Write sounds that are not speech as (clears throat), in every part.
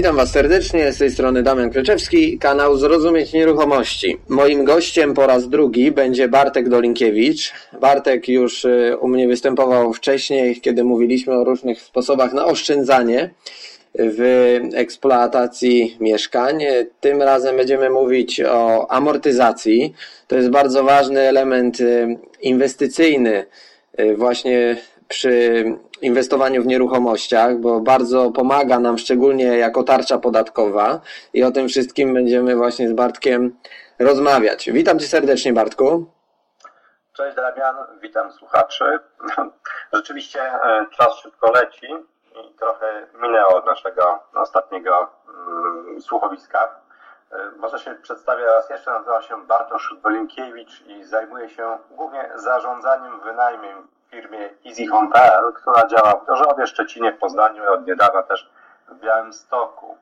Witam Was serdecznie, z tej strony Damian Kreczewski, kanał Zrozumieć Nieruchomości. Moim gościem po raz drugi będzie Bartek Dolinkiewicz. Bartek już y, u mnie występował wcześniej, kiedy mówiliśmy o różnych sposobach na oszczędzanie w eksploatacji mieszkań. Tym razem będziemy mówić o amortyzacji. To jest bardzo ważny element y, inwestycyjny y, właśnie przy inwestowaniu w nieruchomościach, bo bardzo pomaga nam szczególnie jako tarcza podatkowa i o tym wszystkim będziemy właśnie z Bartkiem rozmawiać. Witam Cię serdecznie Bartku. Cześć Damian, witam słuchaczy. (laughs) Rzeczywiście e, czas szybko leci i trochę minęło od naszego ostatniego mm, słuchowiska. E, może się przedstawię raz jeszcze, nazywam się Bartosz Dolinkiewicz i zajmuję się głównie zarządzaniem wynajmem firmie EasyHome.pl, która działa w Gorzowie, Szczecinie, Poznaniu i od niedawna też w Białymstoku.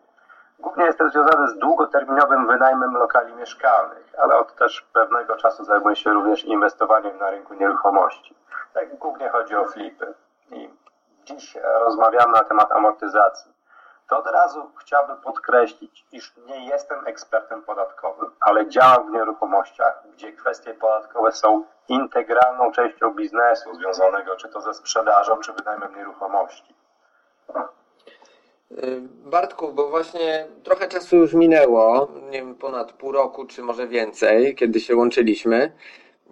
Głównie jestem związany z długoterminowym wynajmem lokali mieszkalnych, ale od też pewnego czasu zajmuję się również inwestowaniem na rynku nieruchomości. Tak głównie chodzi o flipy. I dziś rozmawiamy na temat amortyzacji. To od razu chciałbym podkreślić, iż nie jestem ekspertem podatkowym, ale działam w nieruchomościach, gdzie kwestie podatkowe są integralną częścią biznesu związanego czy to ze sprzedażą, czy wynajmem nieruchomości. Y, Bartku, bo właśnie trochę czasu już minęło, nie wiem, ponad pół roku, czy może więcej, kiedy się łączyliśmy.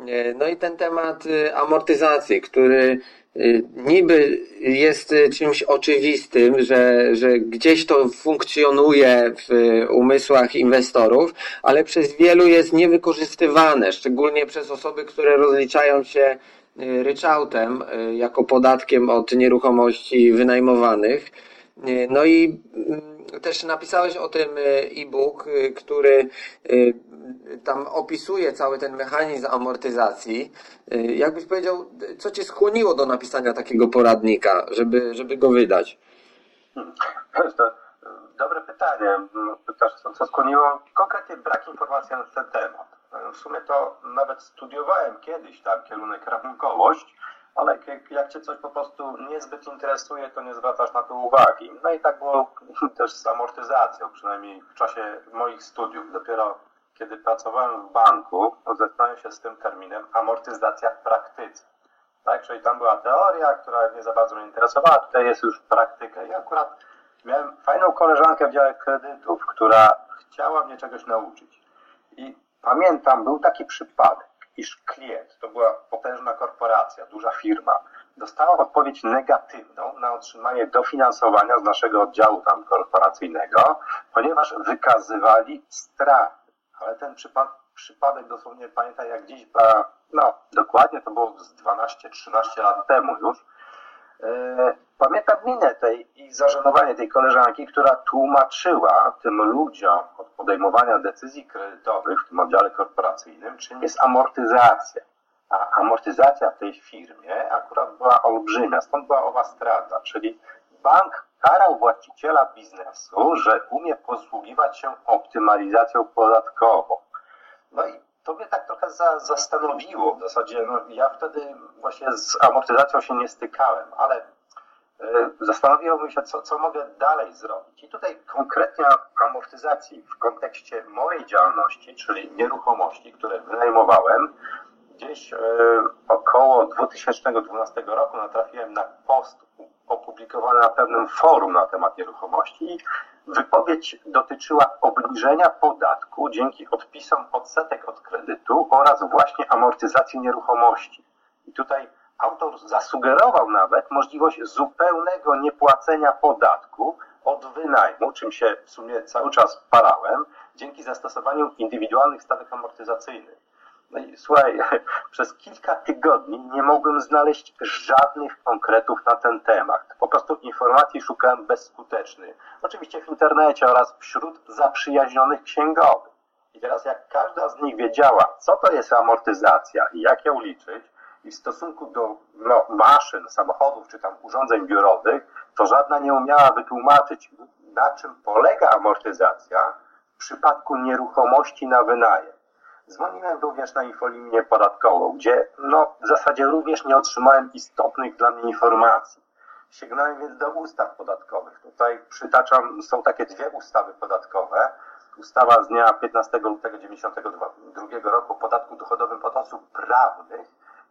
Y, no i ten temat y, amortyzacji, który niby jest czymś oczywistym, że, że gdzieś to funkcjonuje w umysłach inwestorów, ale przez wielu jest niewykorzystywane, szczególnie przez osoby, które rozliczają się ryczałtem jako podatkiem od nieruchomości wynajmowanych. No i mm, też napisałeś o tym e-book, e, który e, tam opisuje cały ten mechanizm amortyzacji. E, jakbyś powiedział, co cię skłoniło do napisania takiego poradnika, żeby, żeby go wydać? Hmm. To dobre pytanie. Pytasz, co, co skłoniło? Konkretnie brak informacji na ten temat. W sumie to nawet studiowałem kiedyś tam kierunek rachunkowość, ale jak, cię coś po prostu niezbyt interesuje, to nie zwracasz na to uwagi. No i tak było (laughs) też z amortyzacją, przynajmniej w czasie moich studiów. Dopiero kiedy pracowałem w banku, zetknąłem się z tym terminem amortyzacja w praktyce. Tak, czyli tam była teoria, która nie za bardzo mnie interesowała, tutaj jest już praktyka. I akurat miałem fajną koleżankę w dziale kredytów, która chciała mnie czegoś nauczyć. I pamiętam, był taki przypadek iż klient, to była potężna korporacja, duża firma, dostała odpowiedź negatywną na otrzymanie dofinansowania z naszego oddziału tam korporacyjnego, ponieważ wykazywali straty. Ale ten przypad przypadek dosłownie pamiętam jak dziś, no dokładnie to było z 12-13 lat temu już, pamiętam minę tej i zażenowanie tej koleżanki, która tłumaczyła tym ludziom od podejmowania decyzji kredytowych w tym oddziale korporacyjnym, czym jest amortyzacja. A amortyzacja w tej firmie akurat była olbrzymia, stąd była owa strata, czyli bank karał właściciela biznesu, że umie posługiwać się optymalizacją podatkową. No i to mnie tak trochę za, zastanowiło. W zasadzie no, ja wtedy właśnie z amortyzacją się nie stykałem, ale zastanowiło się, co, co mogę dalej zrobić. I tutaj konkretnie amortyzacji w kontekście mojej działalności, czyli nieruchomości, które wynajmowałem, gdzieś y, około 2012 roku natrafiłem na post opublikowany na pewnym forum na temat nieruchomości Wypowiedź dotyczyła obniżenia podatku dzięki odpisom odsetek od kredytu oraz właśnie amortyzacji nieruchomości. I tutaj autor zasugerował nawet możliwość zupełnego niepłacenia podatku od wynajmu, czym się w sumie cały czas parałem, dzięki zastosowaniu indywidualnych stawek amortyzacyjnych. No i słuchaj, (laughs) przez kilka tygodni nie mogłem znaleźć żadnych konkretów na ten temat. Po prostu informacji szukałem bezskutecznie. Oczywiście w internecie oraz wśród zaprzyjaźnionych księgowych. I teraz jak każda z nich wiedziała, co to jest amortyzacja i jak ją liczyć, i w stosunku do no, maszyn, samochodów czy tam urządzeń biurowych, to żadna nie umiała wytłumaczyć, na czym polega amortyzacja w przypadku nieruchomości na wynajem. Dzwoniłem również na infolinię podatkową, gdzie no, w zasadzie również nie otrzymałem istotnych dla mnie informacji. Sięgnąłem więc do ustaw podatkowych. Tutaj przytaczam, są takie dwie ustawy podatkowe. Ustawa z dnia 15 lutego 1992 roku o podatku dochodowym od osób prawnych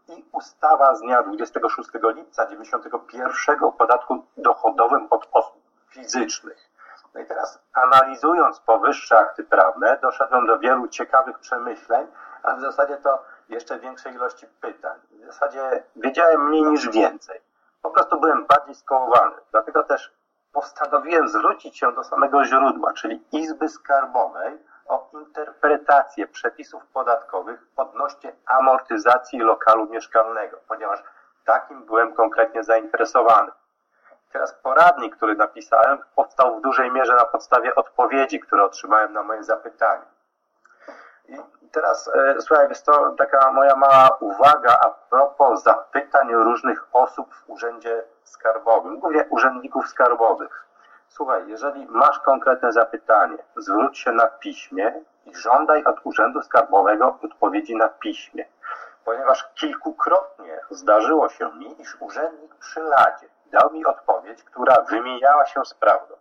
i ustawa z dnia 26 lipca 1991 o podatku dochodowym od osób fizycznych. No i teraz analizując powyższe akty prawne, doszedłem do wielu ciekawych przemyśleń, a w zasadzie to jeszcze większej ilości pytań. W zasadzie wiedziałem mniej niż więcej. Po prostu byłem bardziej skołowany. Dlatego też postanowiłem zwrócić się do samego źródła, czyli Izby Skarbowej, o interpretację przepisów podatkowych odnośnie amortyzacji lokalu mieszkalnego, ponieważ takim byłem konkretnie zainteresowany. Teraz poradnik, który napisałem, powstał w dużej mierze na podstawie odpowiedzi, które otrzymałem na moje zapytanie. I teraz, e, słuchaj, jest to taka moja mała uwaga a propos zapytań różnych osób w Urzędzie Skarbowym, głównie urzędników skarbowych. Słuchaj, jeżeli masz konkretne zapytanie, zwróć się na piśmie i żądaj od Urzędu Skarbowego odpowiedzi na piśmie. Ponieważ kilkukrotnie zdarzyło się mi, iż urzędnik przy ladzie dał mi odpowiedź, która wymijała się z prawdą.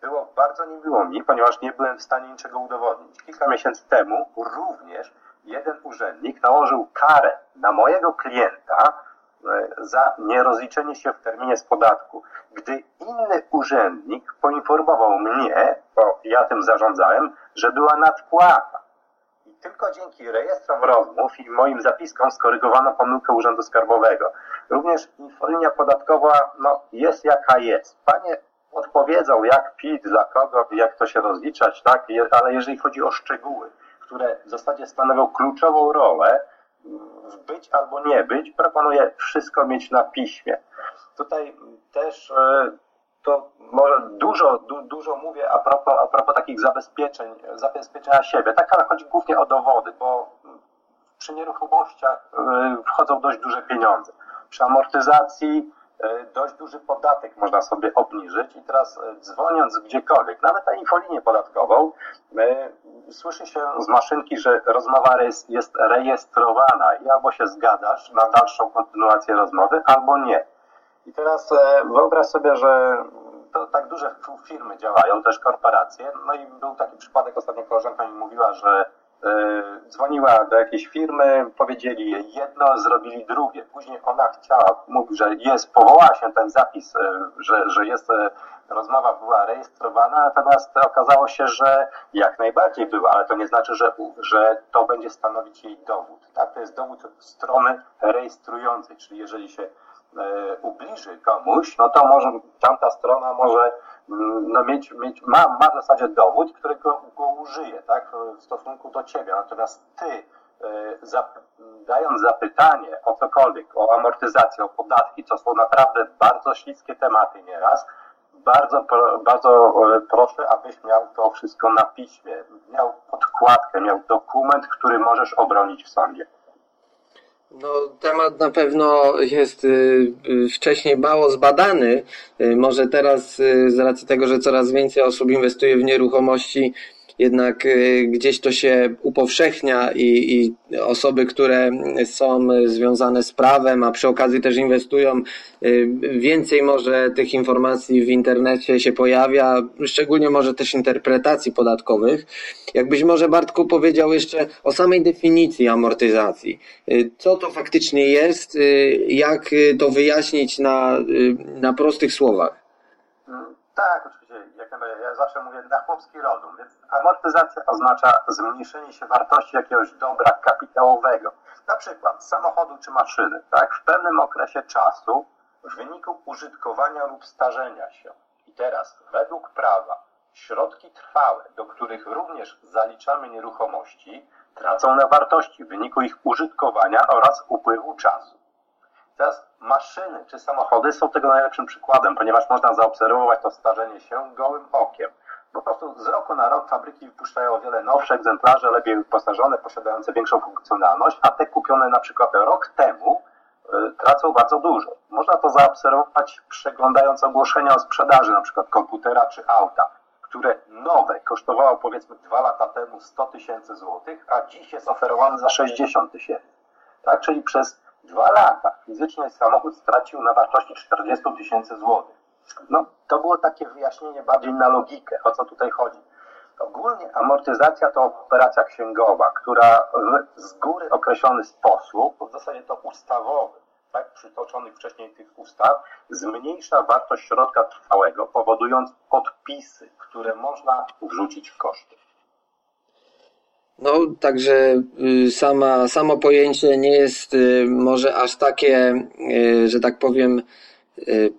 Było bardzo niemiło mi, ponieważ nie byłem w stanie niczego udowodnić. Kilka miesięcy temu również jeden urzędnik nałożył karę na mojego klienta e, za nierozliczenie się w terminie z podatku. Gdy inny urzędnik poinformował mnie, bo ja tym zarządzałem, że była nadpłata. Tylko dzięki rejestrom rozmów i moim zapiskom skorygowano pomyłkę Urzędu Skarbowego. Również infolinia podatkowa no, jest jaka jest. Panie odpowiedzą, jak PIT, dla kogo, jak to się rozliczać, tak? Ale jeżeli chodzi o szczegóły, które w zasadzie stanowią kluczową rolę w być albo nie być, proponuję wszystko mieć na piśmie. Tutaj też e, to może dużo, du, dużo mówię a propos, a propos takich zabezpieczeń, zabezpieczenia siebie, tak, ale chodzi głównie o dowody, bo przy nieruchomościach e, wchodzą dość duże pieniądze. Przy amortyzacji E, dość duży podatek można sobie obniżyć i teraz e, dzwoniąc gdziekolwiek, nawet na infolinię podatkową, słyszy się z maszynki, że rozmowa jest rejestrowana i albo się zgadasz na dalszą kontynuację rozmowy, albo nie. I teraz wyobraź sobie, że to tak duże firmy działają, też korporacje, no i był taki przypadek, ostatnio koleżanka mi mówiła, że E, dzwoniła do jakiejś firmy, powiedzieli jej jedno, zrobili drugie. Później ona chciała, mówi, że jest, powołała się ten zapis, e, że, że jest, e, rozmowa była rejestrowana, natomiast okazało się, że jak najbardziej była, ale to nie znaczy, że, że to będzie stanowić jej dowód. Tak? To jest dowód strony rejestrującej, czyli jeżeli się ubliży komuś, no to może tamta strona może no mieć, mieć, ma, ma w zasadzie dowód, którego go użyje tak, w stosunku do ciebie. Natomiast ty, e, dając zapytanie o cokolwiek, o amortyzację, o podatki, co są naprawdę bardzo śliskie tematy nieraz, bardzo, bardzo e, proszę, abyś miał to wszystko na piśmie, miał podkładkę, miał dokument, który możesz obronić w sądzie. No, temat na pewno jest y, y, wcześniej mało zbadany. Y, może teraz, z racji tego, że coraz więcej osób inwestuje w nieruchomości, jednak y, gdzieś to się upowszechnia i, i, osoby, które są związane z prawem, a przy okazji też inwestują, y, więcej może tych informacji w internecie się pojawia, szczególnie może też interpretacji podatkowych. Jakbyś może Bartku powiedział jeszcze o samej definicji amortyzacji. Y, co to faktycznie jest, jak to wyjaśnić na, na prostych słowach? Tak, zawsze mówię na chłopski rozum, więc amortyzacja oznacza zmniejszenie się wartości jakiegoś dobra kapitałowego, na przykład samochodu czy maszyny, tak, w pewnym okresie czasu w wyniku użytkowania lub starzenia się. I teraz, według prawa, środki trwałe, do których również zaliczamy nieruchomości, tracą na wartości w wyniku ich użytkowania oraz upływu czasu. Teraz maszyny czy samochody są tego najlepszym przykładem, ponieważ można zaobserwować to starzenie się gołym okiem. Po prostu z roku na rok fabryki wypuszczają o wiele nowsze egzemplarze, lepiej wyposażone, posiadające większą funkcjonalność, a te kupione na przykład rok temu y, tracą bardzo dużo. Można to zaobserwować przeglądając ogłoszenia o sprzedaży na przykład komputera czy auta, które nowe kosztowało powiedzmy dwa lata temu 100 tysięcy złotych, a dziś jest oferowane za 60 tysięcy. Tak, czyli przez dwa lata fizycznie samochód stracił na wartości 40 tysięcy złotych. No, to było takie wyjaśnienie bardziej na logikę, o co tutaj chodzi. Ogólnie amortyzacja to operacja księgowa, która w z góry określony sposób, w zasadzie to ustawowy, tak, przytoczonych wcześniej tych ustaw, zmniejsza wartość środka trwałego, powodując odpisy, które można wrzucić w koszty. No, także y, sama, samo pojęcie nie jest y, może aż takie, y, że tak powiem,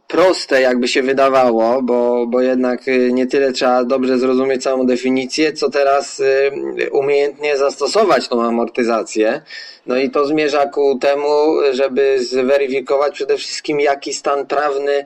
proste, jakby się wydawało, bo, bo jednak nie tyle trzeba dobrze zrozumieć samą definicję, co teraz umiejętnie zastosować tą amortyzację. No i to zmierza ku temu, żeby zweryfikować przede wszystkim, jaki stan prawny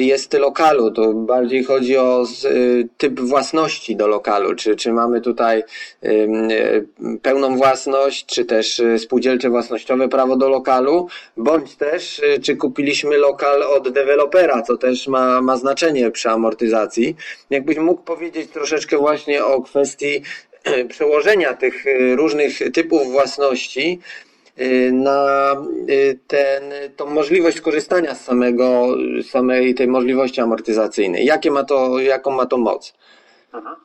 jest lokalu, to bardziej chodzi o y, typ własności do lokalu, czy, czy mamy tutaj y, pełną własność, czy też spółdzielcze własnościowe prawo do lokalu, bądź też czy kupiliśmy lokal od dewelopera, co też ma, ma znaczenie przy amortyzacji. Jakbyś mógł powiedzieć troszeczkę właśnie o kwestii przełożenia tych różnych typów własności Y, na y, ten, tą możliwość korzystania z samego, samej tej możliwości amortyzacyjnej. Jakie ma to, jaką ma to moc? Mhm.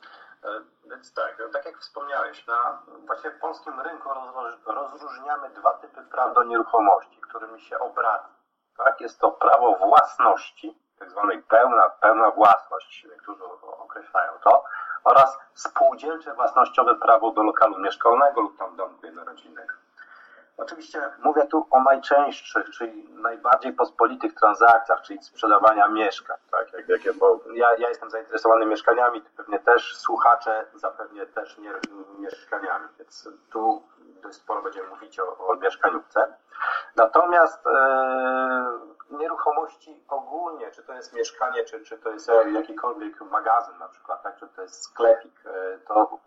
E, więc tak, tak jak wspomniałeś, na właśnie w polskim rynku rozróżniamy dwa typy praw do nieruchomości, którymi się obraca. Tak? Jest to prawo własności, tak zwanej pełna, pełna własność, niektórzy określają to, oraz spółdzielcze własnościowe prawo do lokalu mieszkalnego lub tam domku jednorodzinnego. Oczywiście mówię tu o najczęstszych, czyli najbardziej pospolitych transakcjach, czyli sprzedawania mieszkań. Tak? Jak, jak, bo ja, ja jestem zainteresowany mieszkaniami, to pewnie też słuchacze zapewnie też nie, mieszkaniami, więc tu dość sporo będziemy mówić o, o mieszkaniówce. Natomiast e, nieruchomości ogólnie, czy to jest mieszkanie, czy, czy to jest jakikolwiek magazyn na przykład, tak, czy to jest sklepik, e, to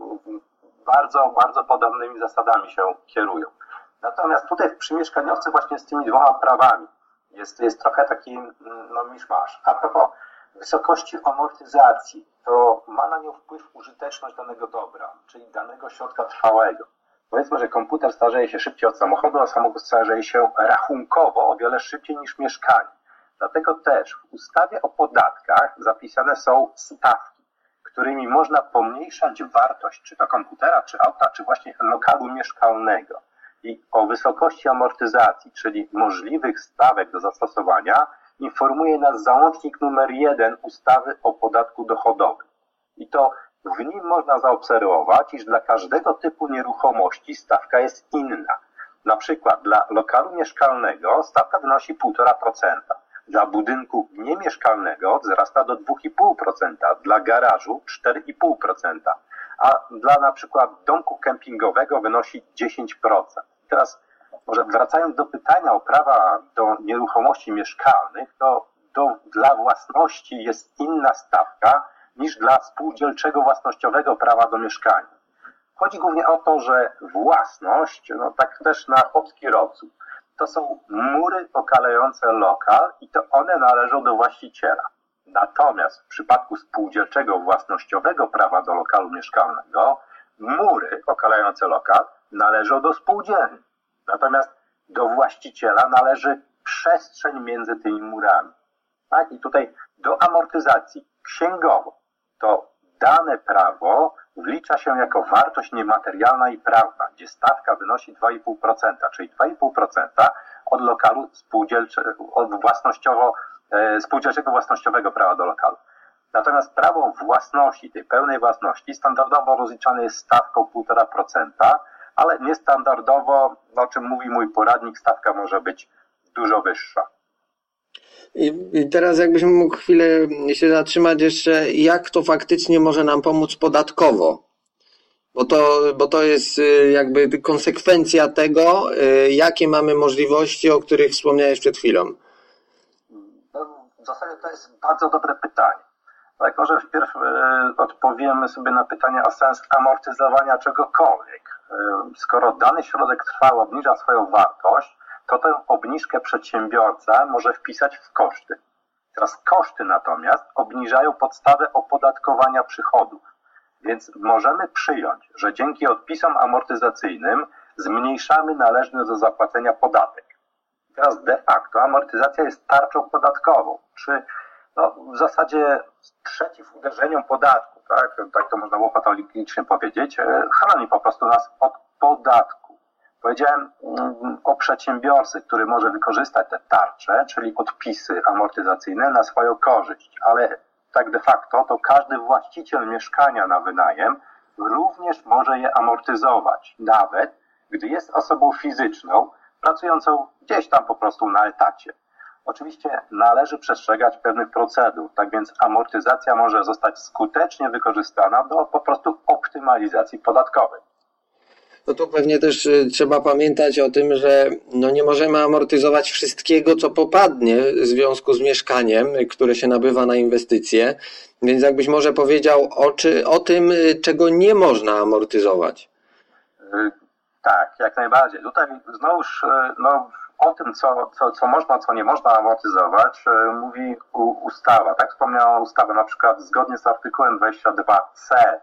bardzo, bardzo podobnymi zasadami się kierują. Natomiast tutaj przy mieszkaniowcy właśnie z tymi dwoma prawami jest, jest trochę taki mm, no, miszmasz. A propos wysokości amortyzacji, to ma na nią wpływ użyteczność danego dobra, czyli danego środka trwałego. Powiedzmy, że komputer starzeje się szybciej od samochodu, a samochód starzeje się rachunkowo o wiele szybciej niż mieszkanie. Dlatego też w ustawie o podatkach zapisane są stawki, którymi można pomniejszać wartość czy to komputera, czy auta, czy właśnie lokalu mieszkalnego i o wysokości amortyzacji, czyli możliwych stawek do zastosowania, informuje nas załącznik numer 1 ustawy o podatku dochodowym. I to w nim można zaobserwować, iż dla każdego typu nieruchomości stawka jest inna. Na przykład dla lokalu mieszkalnego stawka wynosi 1,5%, dla budynku niemieszkalnego wzrasta do 2,5%, dla garażu 4,5%, a dla na przykład domku kempingowego wynosi 10%. Teraz może wracając do pytania o prawa do nieruchomości mieszkalnych, to do, dla własności jest inna stawka niż dla spółdzielczego własnościowego prawa do mieszkania. Chodzi głównie o to, że własność, no tak też na obskierowcu, to są mury okalające lokal i to one należą do właściciela. Natomiast w przypadku spółdzielczego własnościowego prawa do lokalu mieszkalnego, mury okalające lokal należą do spółdzielni. Natomiast do właściciela należy przestrzeń między tymi murami. Tak? I tutaj do amortyzacji księgowo to dane prawo wlicza się jako wartość niematerialna i prawna, gdzie stawka wynosi 2,5%, czyli 2,5% od lokalu spółdzielczego, od własnościowo spółdzielczego własnościowego prawa do lokalu. Natomiast prawo własności, tej pełnej własności, standardowo rozliczane jest stawką 1,5%, ale niestandardowo, o czym mówi mój poradnik, stawka może być dużo wyższa. I teraz jakbyśmy mógł chwilę się zatrzymać jeszcze, jak to faktycznie może nam pomóc podatkowo? Bo to, bo to jest y, jakby konsekwencja tego, y, jakie mamy możliwości, o których wspomniałeś przed chwilą to jest bardzo dobre pytanie. Tak, może wpierw e, odpowiemy sobie na pytanie o sens amortyzowania czegokolwiek. E, skoro dany środek trwały obniża swoją wartość, to tę obniżkę przedsiębiorca może wpisać w koszty. Teraz koszty natomiast obniżają podstawę opodatkowania przychodów. Więc możemy przyjąć, że dzięki odpisom amortyzacyjnym zmniejszamy należny do zapłacenia podatek. Teraz de facto amortyzacja jest tarczą podatkową, czy no, w zasadzie przeciw uderzeniom podatku, tak, tak to można było patologicznie powiedzieć, e, chroni po prostu nas od podatku. Powiedziałem mm, o przedsiębiorcy, który może wykorzystać te tarcze, czyli odpisy amortyzacyjne na swoją korzyść, ale tak de facto to każdy właściciel mieszkania na wynajem również może je amortyzować, nawet gdy jest osobą fizyczną, pracującą gdzieś tam po prostu na etacie. Oczywiście należy przestrzegać pewnych procedur, tak więc amortyzacja może zostać skutecznie wykorzystana do po prostu optymalizacji podatkowej. No tu pewnie też y, trzeba pamiętać o tym, że no nie możemy amortyzować wszystkiego, co popadnie w związku z mieszkaniem, które się nabywa na inwestycje. Więc jakbyś może powiedział o, czy, o tym, y, czego nie można amortyzować. Tak, jak najbardziej. Tutaj znowuż no, o tym, co, co, co można, co nie można amortyzować, mówi ustawa. Tak wspomniała ustawa, na przykład zgodnie z artykułem 22c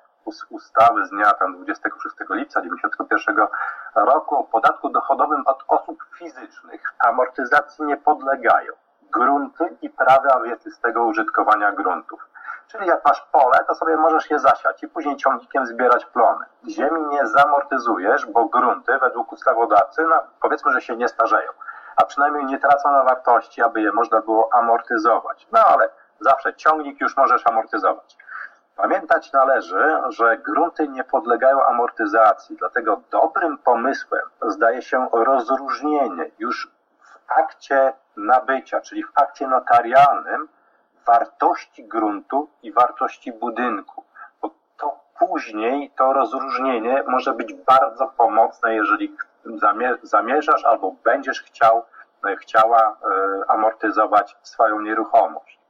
ustawy z dnia tam 26 lipca 1991 roku o podatku dochodowym od osób fizycznych amortyzacji nie podlegają grunty i prawa wieczystego użytkowania gruntów. Czyli jak masz pole, to sobie możesz je zasiać i później ciągnikiem zbierać plony. Ziemi nie zamortyzujesz, bo grunty według ustawodawcy, no, powiedzmy, że się nie starzeją, a przynajmniej nie tracą na wartości, aby je można było amortyzować. No ale zawsze ciągnik już możesz amortyzować. Pamiętać należy, że grunty nie podlegają amortyzacji, dlatego dobrym pomysłem zdaje się rozróżnienie już w akcie nabycia, czyli w akcie notarialnym, wartości gruntu i wartości budynku. Bo to później to rozróżnienie może być bardzo pomocne, jeżeli zamierzasz albo będziesz chciał, chciała e, amortyzować swoją nieruchomość.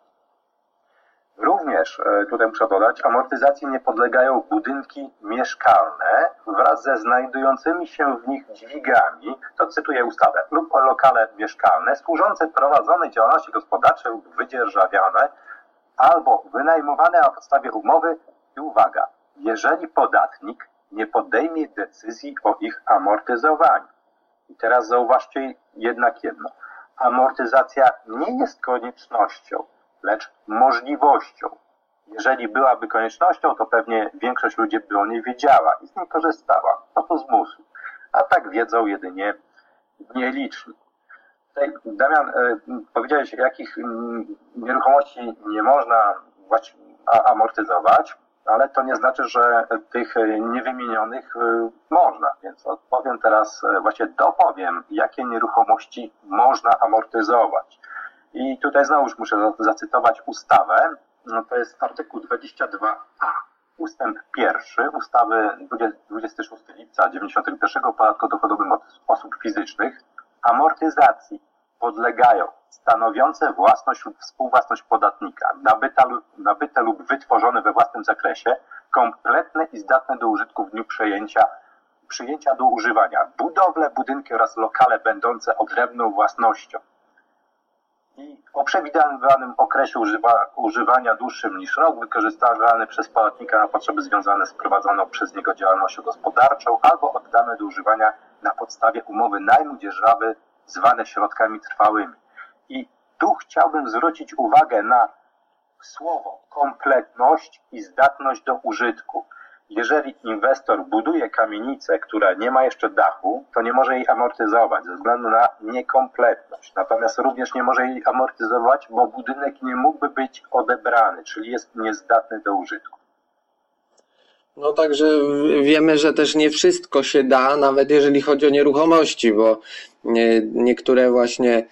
Również, e, tutaj muszę dodać, amortyzacji nie podlegają budynki mieszkalne wraz ze znajdującymi się w nich dźwigami, to cytuję ustawę, lub lokale mieszkalne służące prowadzonej działalności gospodarczej lub wydzierżawiane albo wynajmowane na podstawie umowy i uwaga, jeżeli podatnik nie podejmie decyzji o ich amortyzowaniu. I teraz zauważcie jednak jedno. Amortyzacja nie jest koniecznością lecz możliwością. Jeżeli byłaby koniecznością, to pewnie większość ludzi by o niej wiedziała i z niej korzystała, po to zmusu. A tak wiedzą jedynie nieliczni. Tutaj, Damian, e, powiedziałeś, jakich mm, nieruchomości nie można amortyzować, ale to nie znaczy, że tych niewymienionych e, można. Więc odpowiem teraz, e, właśnie dopowiem, jakie nieruchomości można amortyzować. I tutaj znowuż muszę zacytować ustawę. No to jest artykuł 22a, ustęp pierwszy ustawy 26 lipca 1991 o podatku dochodowym od osób fizycznych. Amortyzacji podlegają stanowiące własność lub współwłasność podatnika, nabyte lub, nabyte lub wytworzone we własnym zakresie, kompletne i zdatne do użytku w dniu przejęcia, przyjęcia do używania, budowle, budynki oraz lokale będące odrębną własnością i o przewidywanym okresie używa, używania dłuższym niż rok wykorzystywany przez podatnika na potrzeby związane z prowadzoną przez niego działalnością gospodarczą albo oddane do używania na podstawie umowy najmu dzierżawy zwane środkami trwałymi. I tu chciałbym zwrócić uwagę na słowo kompletność i zdatność do użytku. Jeżeli inwestor buduje kamienicę, która nie ma jeszcze dachu, to nie może jej amortyzować ze względu na niekompletność. Natomiast również nie może jej amortyzować, bo budynek nie mógłby być odebrany, czyli jest niezdatny do użytku. No także wiemy, że też nie wszystko się da, nawet jeżeli chodzi o nieruchomości, bo niektóre właśnie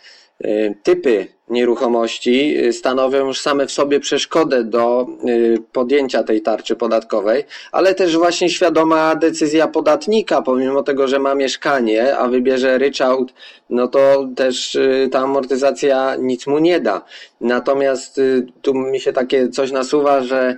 Y, typy nieruchomości y, stanowią już same w sobie przeszkodę do y, podjęcia tej tarczy podatkowej, ale też właśnie świadoma decyzja podatnika, pomimo tego, że ma mieszkanie, a wybierze ryczałt, no to też ta amortyzacja nic mu nie da. Natomiast tu mi się takie coś nasuwa, że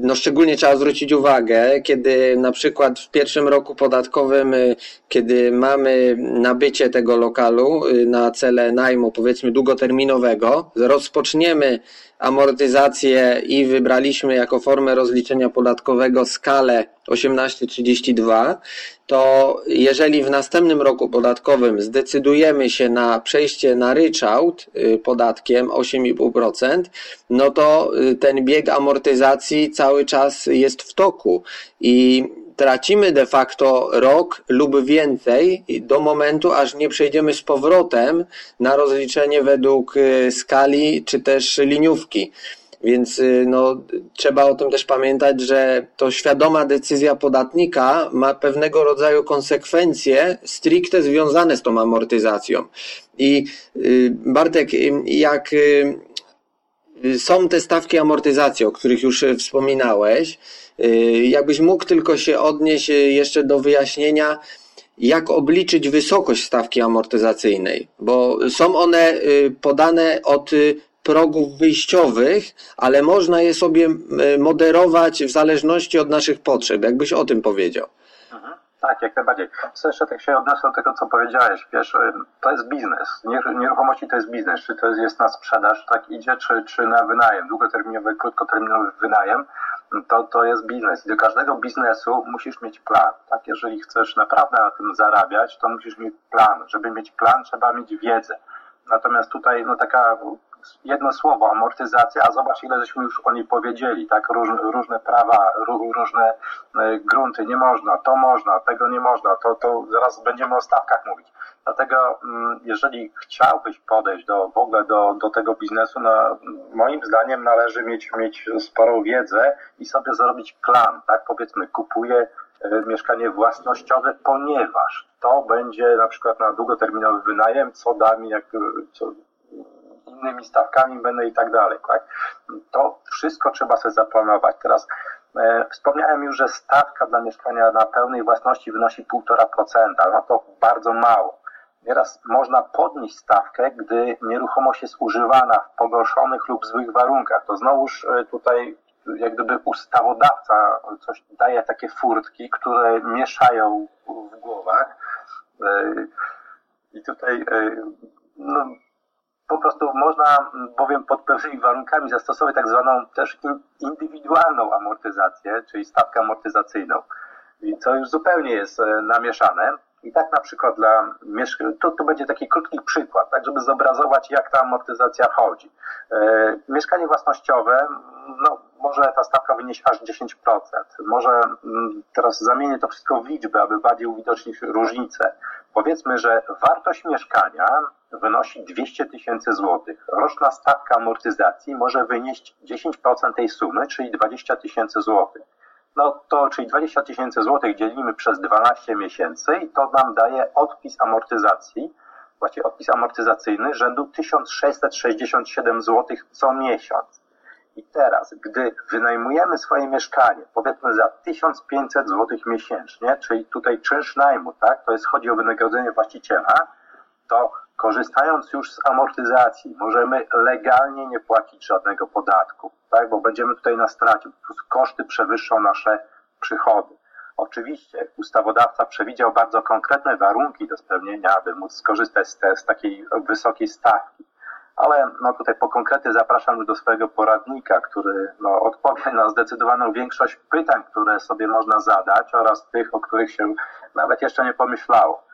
no szczególnie trzeba zwrócić uwagę, kiedy na przykład w pierwszym roku podatkowym, y, kiedy mamy nabycie tego lokalu y, na cele najmu, powiedzmy długoterminowego, rozpoczniemy amortyzację i wybraliśmy jako formę rozliczenia podatkowego skalę 1832, to jeżeli w następnym roku podatkowym zdecydujemy się na przejście na ryczałt y, podatkiem 8,5%, no to y, ten bieg amortyzacji cały czas jest w toku i tracimy de facto rok lub więcej do momentu, aż nie przejdziemy z powrotem na rozliczenie według y, skali czy też liniówki. Więc y, no, trzeba o tym też pamiętać, że to świadoma decyzja podatnika ma pewnego rodzaju konsekwencje stricte związane z tą amortyzacją. I y, Bartek, jak są te stawki amortyzacji, o których już wspominałeś, jakbyś mógł tylko się odnieść y, jeszcze do wyjaśnienia, jak obliczyć wysokość stawki amortyzacyjnej, bo są one y, podane od progów wyjściowych, ale można je sobie moderować w zależności od naszych potrzeb. Jakbyś o tym powiedział. Mhm. Tak, jak najbardziej. Co jeszcze tak się odniosę do tego, co powiedziałeś. Wiesz, to jest biznes. Nieruchomości to jest biznes. Czy to jest na sprzedaż, tak idzie, czy, czy na wynajem, długoterminowy, krótkoterminowy wynajem to, to jest biznes. Do każdego biznesu musisz mieć plan. Tak? Jeżeli chcesz naprawdę na tym zarabiać, to musisz mieć plan. Żeby mieć plan, trzeba mieć wiedzę. Natomiast tutaj no taka jedno słowo, amortyzacja, a zobacz ile żeśmy już o niej powiedzieli, tak, różne, różne prawa, różne e, grunty, nie można, to można, tego nie można, to, to zaraz będziemy o stawkach mówić. Dlatego mm, jeżeli chciałbyś podejść do, w ogóle do, do tego biznesu, no, moim zdaniem należy mieć, mieć sporą wiedzę i sobie zrobić plan, tak, powiedzmy kupuję e, mieszkanie własnościowe, ponieważ to będzie na przykład na długoterminowy wynajem, co da mi, jak, co, innymi stawkami będę i tak dalej, tak? To wszystko trzeba sobie zaplanować. Teraz e, wspomniałem już, że stawka dla mieszkania na pełnej własności wynosi 1,5%, no to bardzo mało. Nieraz można podnieść stawkę, gdy nieruchomość jest używana w pogorszonych lub złych warunkach. To znowuż e, tutaj jak gdyby ustawodawca coś daje takie furtki, które mieszają w głowach. E, I tutaj no, po prostu można bowiem pod pewnymi warunkami zastosować tak zwaną też indywidualną amortyzację, czyli stawkę amortyzacyjną, co już zupełnie jest e, namieszane. I tak na przykład dla mieszkań, to, to będzie taki krótki przykład, tak żeby zobrazować, jak ta amortyzacja chodzi. E, mieszkanie własnościowe, no, może ta stawka wynieść aż 10%. Może teraz zamienię to wszystko w liczbę, aby bardziej uwidocznić różnicę. Powiedzmy, że wartość mieszkania wynosi 200 tysięcy złotych. Roczna stawka amortyzacji może wynieść 10% tej sumy, czyli 20 tysięcy złotych. No to, czyli 20 tysięcy złotych dzielimy przez 12 miesięcy i to nam daje odpis amortyzacji, właściwie odpis amortyzacyjny rzędu 1667 zł co miesiąc. I teraz, gdy wynajmujemy swoje mieszkanie, powiedzmy za 1500 zł miesięcznie, czyli tutaj czynsz najmu, tak, to jest chodzi o wynagrodzenie właściciela, to korzystając już z amortyzacji, możemy legalnie nie płacić żadnego podatku, tak, bo będziemy tutaj na stracie, po prostu koszty przewyższą nasze przychody. Oczywiście ustawodawca przewidział bardzo konkretne warunki do spełnienia, aby móc skorzystać z, te, z takiej wysokiej stawki ale no tutaj po konkrety zapraszam już do swojego poradnika, który no, odpowie na zdecydowaną większość pytań, które sobie można zadać oraz tych, o których się nawet jeszcze nie pomyślało.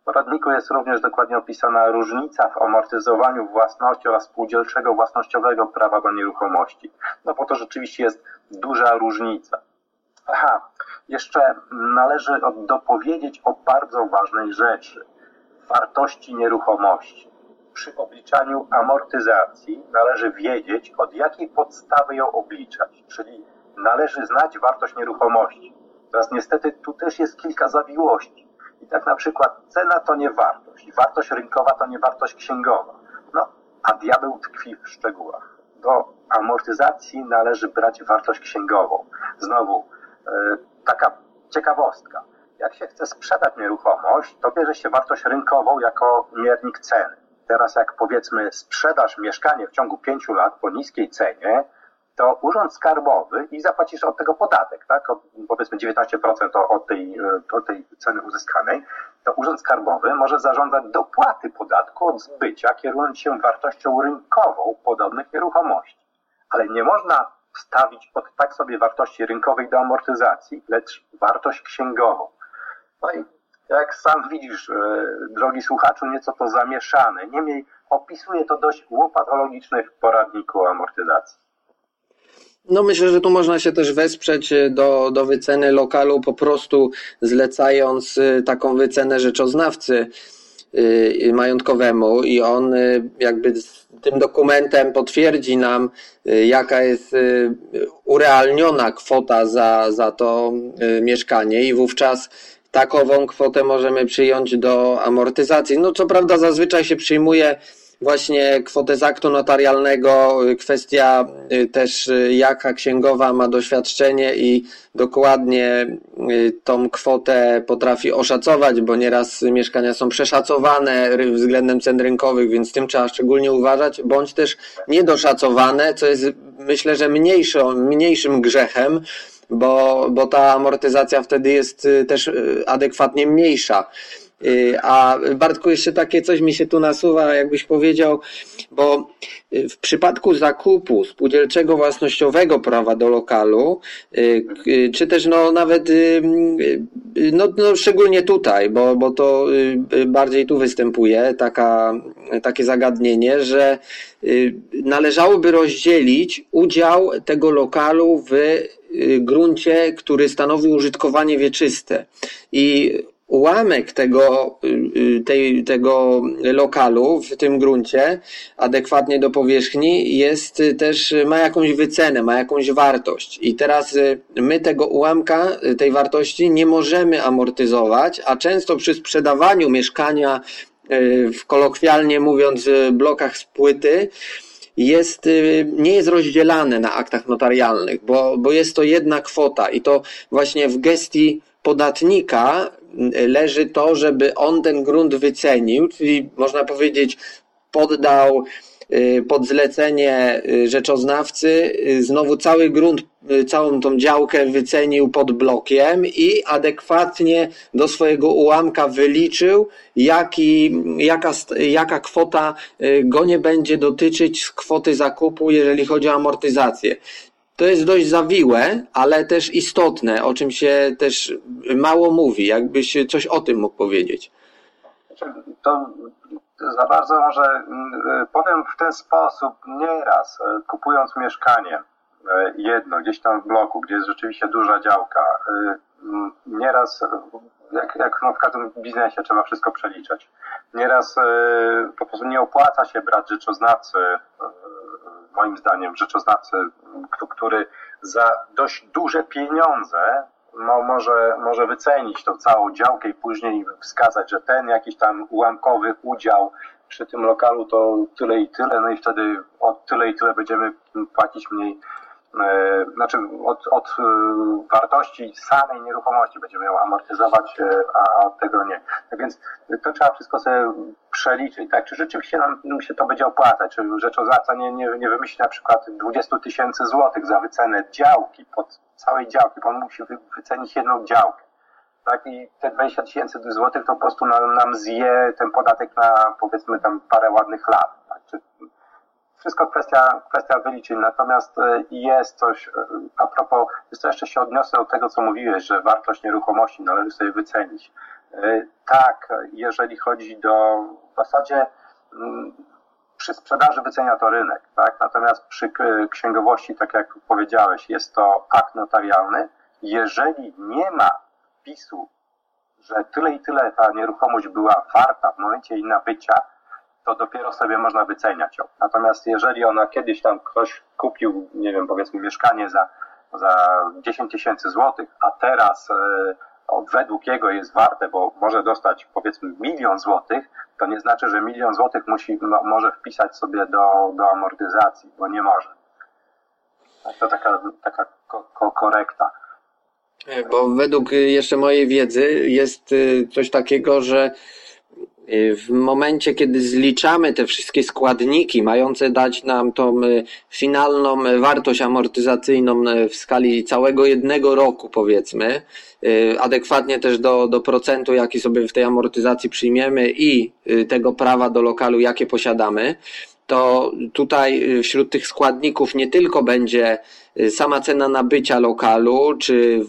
W poradniku jest również dokładnie opisana różnica w amortyzowaniu własności oraz spółdzielczego własnościowego prawa do nieruchomości. No bo to rzeczywiście jest duża różnica. Aha, jeszcze należy dopowiedzieć o bardzo ważnej rzeczy. Wartości nieruchomości przy obliczaniu amortyzacji należy wiedzieć, od jakiej podstawy ją obliczać, czyli należy znać wartość nieruchomości. Teraz niestety tu też jest kilka zawiłości. I tak na przykład cena to nie wartość, wartość rynkowa to nie wartość księgowa. No, a diabeł tkwi w szczegółach. Do amortyzacji należy brać wartość księgową. Znowu, yy, taka ciekawostka. Jak się chce sprzedać nieruchomość, to bierze się wartość rynkową jako miernik ceny. Teraz jak powiedzmy sprzedasz mieszkanie w ciągu pięciu lat po niskiej cenie, to urząd skarbowy i zapłacisz od tego podatek, tak? Od, powiedzmy 19% od tej, od tej ceny uzyskanej, to urząd skarbowy może zażądać dopłaty podatku od zbycia, kierując się wartością rynkową podobnych nieruchomości. ale nie można wstawić od tak sobie wartości rynkowej do amortyzacji, lecz wartość księgową. No i jak sam widzisz, e, drogi słuchaczu, nieco to zamieszane. Niemniej opisuje to dość łopatologicznie w poradniku amortyzacji. No myślę, że tu można się też wesprzeć e, do, do wyceny lokalu, po prostu zlecając e, taką wycenę rzeczoznawcy majątkowemu i on jakby tym dokumentem potwierdzi nam, jaka jest urealniona kwota za, za to mieszkanie i wówczas takową kwotę możemy przyjąć do amortyzacji. No co prawda zazwyczaj się przyjmuje właśnie kwotę z aktu notarialnego, kwestia y, też y, jaka księgowa ma doświadczenie i dokładnie y, tą kwotę potrafi oszacować, bo nieraz mieszkania są przeszacowane względem cen rynkowych, więc tym trzeba szczególnie uważać, bądź też niedoszacowane, co jest myślę, że mniejszą, mniejszym grzechem, bo, bo ta amortyzacja wtedy jest y, też y, adekwatnie mniejsza. Y, a Bartku, jeszcze takie coś mi się tu nasuwa, jakbyś powiedział, bo w przypadku zakupu spółdzielczego własnościowego prawa do lokalu, czy też no nawet, no, no szczególnie tutaj, bo, bo to bardziej tu występuje taka, takie zagadnienie, że należałoby rozdzielić udział tego lokalu w Y, gruncie, który stanowi użytkowanie wieczyste. I ułamek tego, y, y, tej, tego lokalu w tym gruncie, adekwatnie do powierzchni, jest też, ma jakąś wycenę, ma jakąś wartość. I teraz my tego ułamka, tej wartości nie możemy amortyzować, a często przy sprzedawaniu mieszkania, w kolokwialnie mówiąc, blokach z płyty, jest, y, nie jest rozdzielane na aktach notarialnych, bo, bo jest to jedna kwota i to właśnie w gestii podatnika y, leży to, żeby on ten grunt wycenił, czyli można powiedzieć poddał Y, pod zlecenie y, rzeczoznawcy y, znowu cały grunt, całą tą działkę wycenił pod blokiem i adekwatnie do swojego ułamka wyliczył, jaki, jaka, jaka kwota go nie będzie dotyczyć z kwoty zakupu, jeżeli chodzi o amortyzację. To jest dość zawiłe, ale też istotne, o czym się też mało mówi. Jakbyś coś o tym mógł powiedzieć. To za bardzo może mm, powiem w ten sposób, nieraz y, kupując mieszkanie y, jedno, gdzieś tam w bloku, gdzie jest rzeczywiście duża działka, mm, nieraz, jak, jak no w każdym biznesie trzeba wszystko przeliczać, nieraz po prostu nie opłaca się brać rzeczoznawcy, moim zdaniem rzeczoznawcy, który za dość duże pieniądze no, może, może wycenić tą całą działkę i później wskazać, że ten jakiś tam ułamkowy udział przy tym lokalu to tyle i tyle, no i wtedy od tyle i tyle będziemy płacić mniej znaczy od, od e, wartości samej nieruchomości będziemy ją amortyzować, e, a od tego nie. Tak więc to trzeba wszystko sobie przeliczyć, tak? Czy rzeczywiście nam się to będzie opłacać, czy rzeczoznawca nie, nie, nie wymyśli na przykład 20 tysięcy złotych za wycenę działki, pod całej działki, bo on musi wycenić jedną działkę. Tak, i te 20 tysięcy złotych to po prostu nam, nam zje ten podatek na powiedzmy tam parę ładnych lat. Tak? Czy wszystko kwestia, kwestia wyliczeń. Natomiast e, jest coś, e, a propos, jeszcze się odniosę do tego, co mówiłeś, że wartość nieruchomości należy sobie wycenić. E, tak, jeżeli chodzi do, w zasadzie mm, przy sprzedaży wycenia to rynek, tak? Natomiast przy księgowości, tak jak powiedziałeś, jest to akt notarialny. Jeżeli nie ma wpisu, że tyle i tyle ta nieruchomość była warta w momencie jej nabycia, to dopiero sobie można wyceniać ją. Natomiast jeżeli ona kiedyś tam ktoś kupił, nie wiem, powiedzmy mieszkanie za, za 10 tysięcy złotych, a teraz e, według jego jest warte, bo może dostać powiedzmy milion złotych, to nie znaczy, że milion złotych musi, no, może wpisać sobie do, do amortyzacji, bo nie może. To taka, taka ko, ko korekta. Bo według jeszcze mojej wiedzy jest coś takiego, że w momencie, kiedy zliczamy te wszystkie składniki mające dać nam tą y, finalną wartość amortyzacyjną y, w skali całego jednego roku, powiedzmy, adekwatnie też do, do procentu, jaki sobie w tej amortyzacji przyjmiemy i tego prawa do lokalu, jakie posiadamy, to tutaj y, wśród tych składników nie tylko będzie y, sama cena nabycia lokalu, czy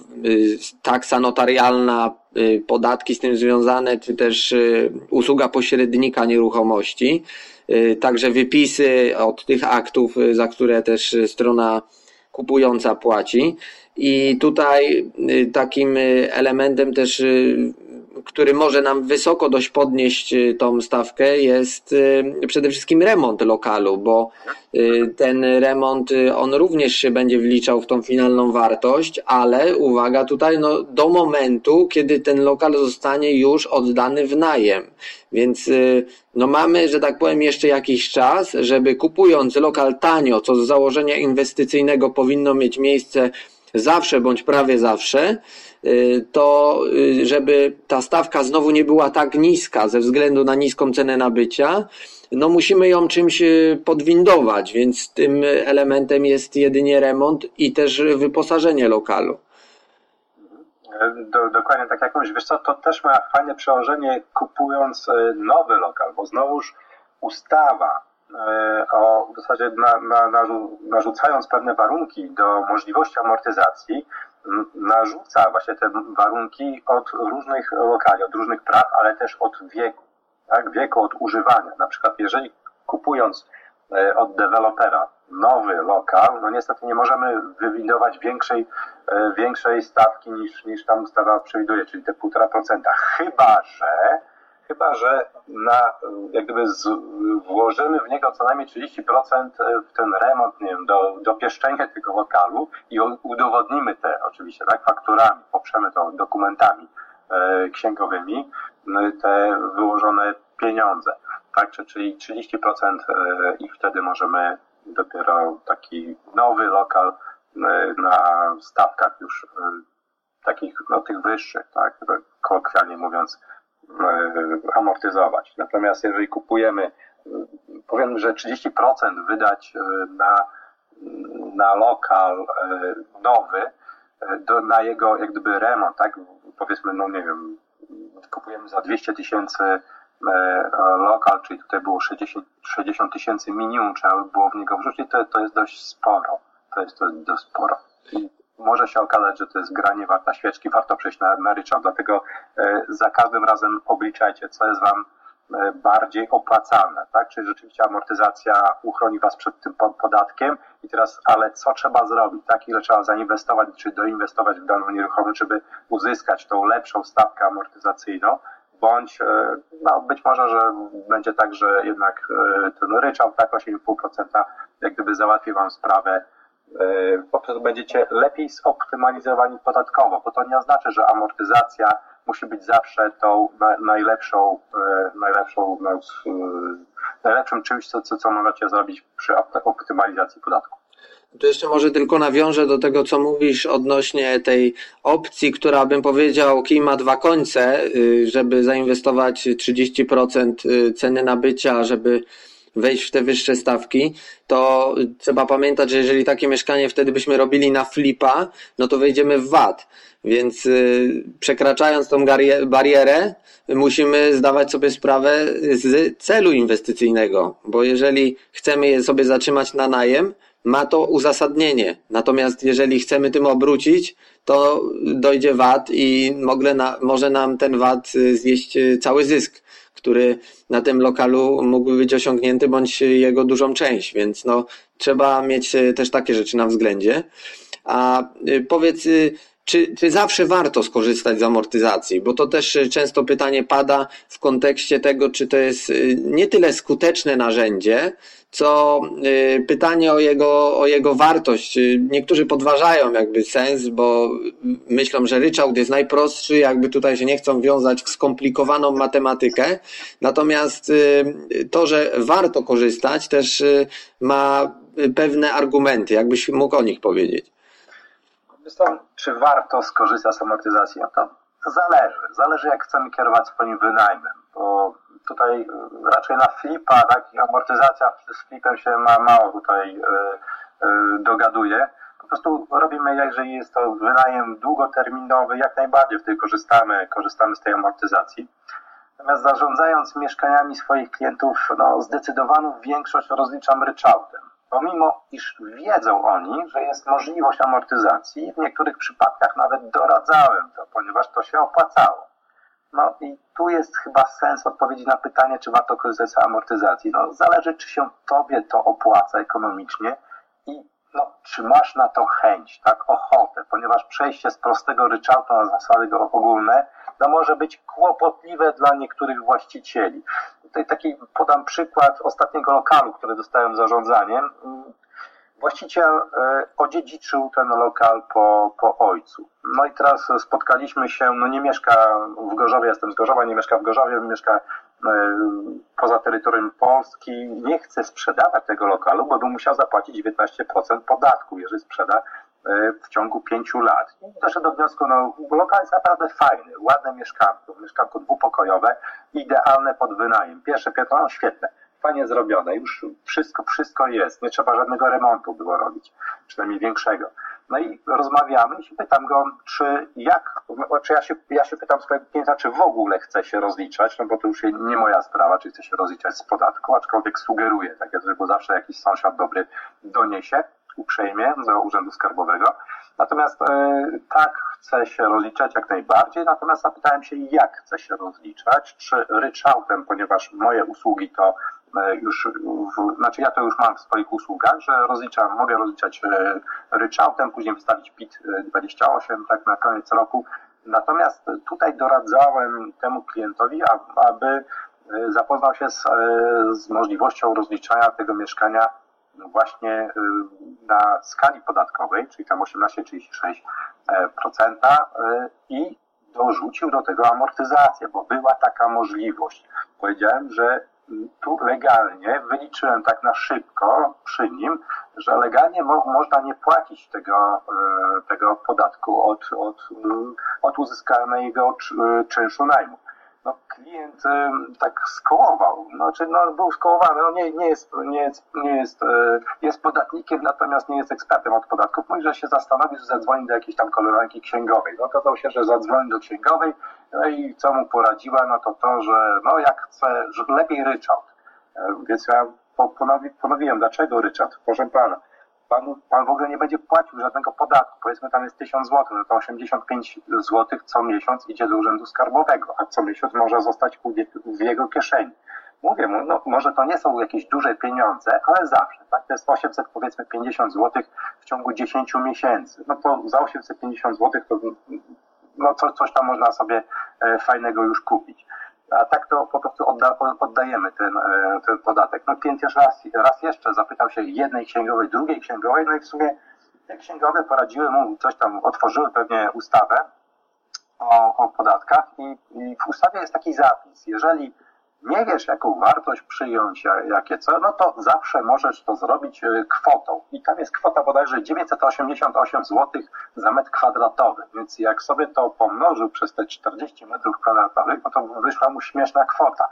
taksa notarialna, podatki z tym związane, czy też usługa pośrednika nieruchomości, także wypisy od tych aktów, za które też strona kupująca płaci. I tutaj takim elementem też który może nam wysoko dość podnieść y, tą stawkę, jest y, przede wszystkim remont lokalu, bo y, ten remont, on również się będzie wliczał w tą finalną wartość, ale uwaga tutaj, no, do momentu, kiedy ten lokal zostanie już oddany w najem. Więc no mamy, że tak powiem, jeszcze jakiś czas, żeby kupując lokal tanio, co z założenia inwestycyjnego powinno mieć miejsce zawsze bądź prawie zawsze, Y, to y, żeby ta stawka znowu nie była tak niska ze względu na niską cenę nabycia, no musimy ją czymś y, podwindować, więc tym elementem jest jedynie remont i też wyposażenie lokalu. Do, dokładnie tak jak mówisz. Wiesz co, to też ma fajne przełożenie kupując nowy lokal, bo znowuż ustawa o, w zasadzie na, na, narzucając pewne warunki do możliwości amortyzacji, narzuca właśnie te warunki od różnych lokali, od różnych praw, ale też od wieku, tak? Wieku od używania. Na przykład jeżeli kupując e, od dewelopera nowy lokal, no niestety nie możemy wywindować większej, e, większej stawki niż, niż tam ustawa przewiduje, czyli te 1,5%. Chyba, że chyba że na, jak gdyby z, włożymy w niego co najmniej 30% w ten remont, nie wiem, do, dopieszczenia tego lokalu i udowodnimy te oczywiście, tak, fakturami, poprzemy to dokumentami e, księgowymi, te wyłożone pieniądze, tak, czyli 30% e, i wtedy możemy dopiero taki nowy lokal e, na stawkach już e, takich, no tych wyższych, tak, kolokwialnie mówiąc, E, amortyzować. Natomiast jeżeli kupujemy, e, powiem, że 30% wydać e, na, na lokal nowy, do, na jego jak gdyby remont, tak? Powiedzmy, no nie wiem, kupujemy za 200 tysięcy lokal, czyli tutaj było 60 tysięcy minimum, trzeba by było w niego wrzucić, to, to jest dość sporo. To jest, to dość sporo. I może się okazać, że to jest granie warta świeczki, warto przejść na, ryczałt. Dlatego e, za każdym razem obliczajcie, co jest Wam e, bardziej opłacalne, tak? Czyli rzeczywiście amortyzacja uchroni Was przed tym podatkiem i teraz, ale co trzeba zrobić, tak? Ile trzeba zainwestować, czy doinwestować w daną nieruchomość, żeby uzyskać tą lepszą stawkę amortyzacyjną, bądź, e, no, być może, że będzie tak, że jednak ten ryczałt, tak, 8,5% jak gdyby załatwi Wam sprawę E, po prostu będziecie lepiej zoptymalizowani podatkowo, bo to nie oznacza, że amortyzacja musi być zawsze tą najlepszą, e, najlepszą, e, najlepszym czymś, co, co możecie zrobić przy optymalizacji podatku. Tu jeszcze może tylko nawiążę do tego, co mówisz odnośnie tej opcji, która bym powiedział, kij ma dwa końce, y, żeby zainwestować 30% y, ceny nabycia, żeby wejść w te wyższe stawki, to trzeba pamiętać, że jeżeli takie mieszkanie wtedy byśmy robili na flipa, no to wejdziemy w VAT. Więc yy, przekraczając tą barierę, musimy zdawać sobie sprawę z celu inwestycyjnego, bo jeżeli chcemy je sobie zatrzymać na najem, ma to uzasadnienie. Natomiast jeżeli chcemy tym obrócić, to dojdzie VAT i może nam ten VAT zjeść cały zysk który na tym lokalu mógłby być osiągnięty, bądź jego dużą część, więc no, trzeba mieć e, też takie rzeczy na względzie. A e, powiedz, e, czy, czy zawsze warto skorzystać z amortyzacji? Bo to też często pytanie pada w kontekście tego, czy to jest nie tyle skuteczne narzędzie, co y, pytanie o jego, o jego wartość. Y, niektórzy podważają jakby sens, bo myślą, że ryczałt jest najprostszy, jakby tutaj się nie chcą wiązać w skomplikowaną matematykę. Natomiast y, to, że warto korzystać, też ma pewne argumenty. Jakbyś mógł o nich powiedzieć? Czy warto skorzystać z amortyzacji? No to, to zależy. Zależy, jak chcemy kierować swoim wynajmem, bo tutaj raczej na flipa, tak, amortyzacja z flipem się ma mało tutaj yy, yy, dogaduje. Po prostu robimy, jeżeli jest to wynajem długoterminowy, jak najbardziej wtedy korzystamy, korzystamy z tej amortyzacji. Natomiast zarządzając mieszkaniami swoich klientów, no, zdecydowaną większość rozliczam ryczałtem. Pomimo, iż wiedzą oni, że jest możliwość amortyzacji, w niektórych przypadkach nawet doradzałem to, ponieważ to się opłacało. No i tu jest chyba sens odpowiedzi na pytanie, czy warto korzystać z amortyzacji. No, zależy, czy się tobie to opłaca ekonomicznie i no, czy masz na to chęć, tak, ochotę, ponieważ przejście z prostego ryczałtu na zasady ogólne, no może być kłopotliwe dla niektórych właścicieli. Tutaj taki podam przykład ostatniego lokalu, który dostałem zarządzaniem. Właściciel e, odziedziczył ten lokal po, po ojcu. No i teraz spotkaliśmy się, no nie mieszka w Gorzowie, jestem z Gorzowa, nie mieszka w Gorzowie, mieszka e, poza terytorium Polski. Nie chce sprzedawać tego lokalu, bo by musiał zapłacić 19% podatku, jeżeli sprzeda e, w ciągu pięciu lat. I doszedł do wniosku, no lokal jest naprawdę fajny, ładne mieszkanko, mieszkanko dwupokojowe, idealne pod wynajem. Pierwsze piętro, no świetne fajnie zrobione, już wszystko, wszystko jest, nie trzeba żadnego remontu było robić, przynajmniej większego. No i rozmawiamy i pytam go, czy jak, czy ja się, ja się pytam swojego klienta, czy w ogóle chce się rozliczać, no bo to już nie moja sprawa, czy chce się rozliczać z podatku, aczkolwiek sugeruję, tak jest, bo zawsze jakiś sąsiad dobry doniesie uprzejmie do Urzędu Skarbowego. Natomiast e, tak chce się rozliczać jak najbardziej, natomiast zapytałem się, jak chce się rozliczać, czy ryczałtem, ponieważ moje usługi to już, w, znaczy ja to już mam w swoich usługach, że rozliczam, mogę rozliczać e, ryczałtem, później wystawić PIT 28 tak na koniec roku. Natomiast tutaj doradzałem temu klientowi, aby e, zapoznał się z, z możliwością rozliczania tego mieszkania właśnie na skali podatkowej, czyli tam 18-36% i dorzucił do tego amortyzację, bo była taka możliwość. Powiedziałem, że tu legalnie wyliczyłem tak na szybko przy nim, że legalnie mo można nie płacić tego, e, tego podatku od, od, od uzyskanego czynszu najmu. No, klient e, tak skołował, znaczy no, był skołowany, no, nie, nie, jest, nie, jest, nie jest, e, jest podatnikiem, natomiast nie jest ekspertem od podatków. Mówi, że się zastanowił, że zadzwoni do jakiejś tam koleżanki księgowej. No to się, że zadzwoni do księgowej, no i co mu poradziła, no to to, że no jak chce, że lepiej ryczałt. E, więc ja ponowi, ponowiłem, dlaczego ryczałt? Proszę pana, pan, pan w ogóle nie będzie płacił żadnego podatku. Powiedzmy tam jest 1000 zł, no to 85 zł co miesiąc idzie do urzędu skarbowego, a co miesiąc może zostać w jego kieszeni. Mówię mu, no może to nie są jakieś duże pieniądze, ale zawsze, tak? To jest 800 powiedzmy 50 zł w ciągu 10 miesięcy. No to za 850 zł to no co, coś tam można sobie e, fajnego już kupić. A tak to po prostu odda, oddajemy ten, e, ten podatek. No klient już raz, raz jeszcze zapytał się jednej księgowej, drugiej księgowej, no i w sumie te księgowe poradziły mu, coś tam otworzyły pewnie ustawę o, o podatkach i, i w ustawie jest taki zapis, jeżeli nie wiesz, jaką wartość przyjąć, jakie co, no to zawsze możesz to zrobić e, kwotą. I tam jest kwota bodajże 988 zł za metr kwadratowy. Więc jak sobie to pomnożył przez te 40 metrów kwadratowych, no to wyszła mu śmieszna kwota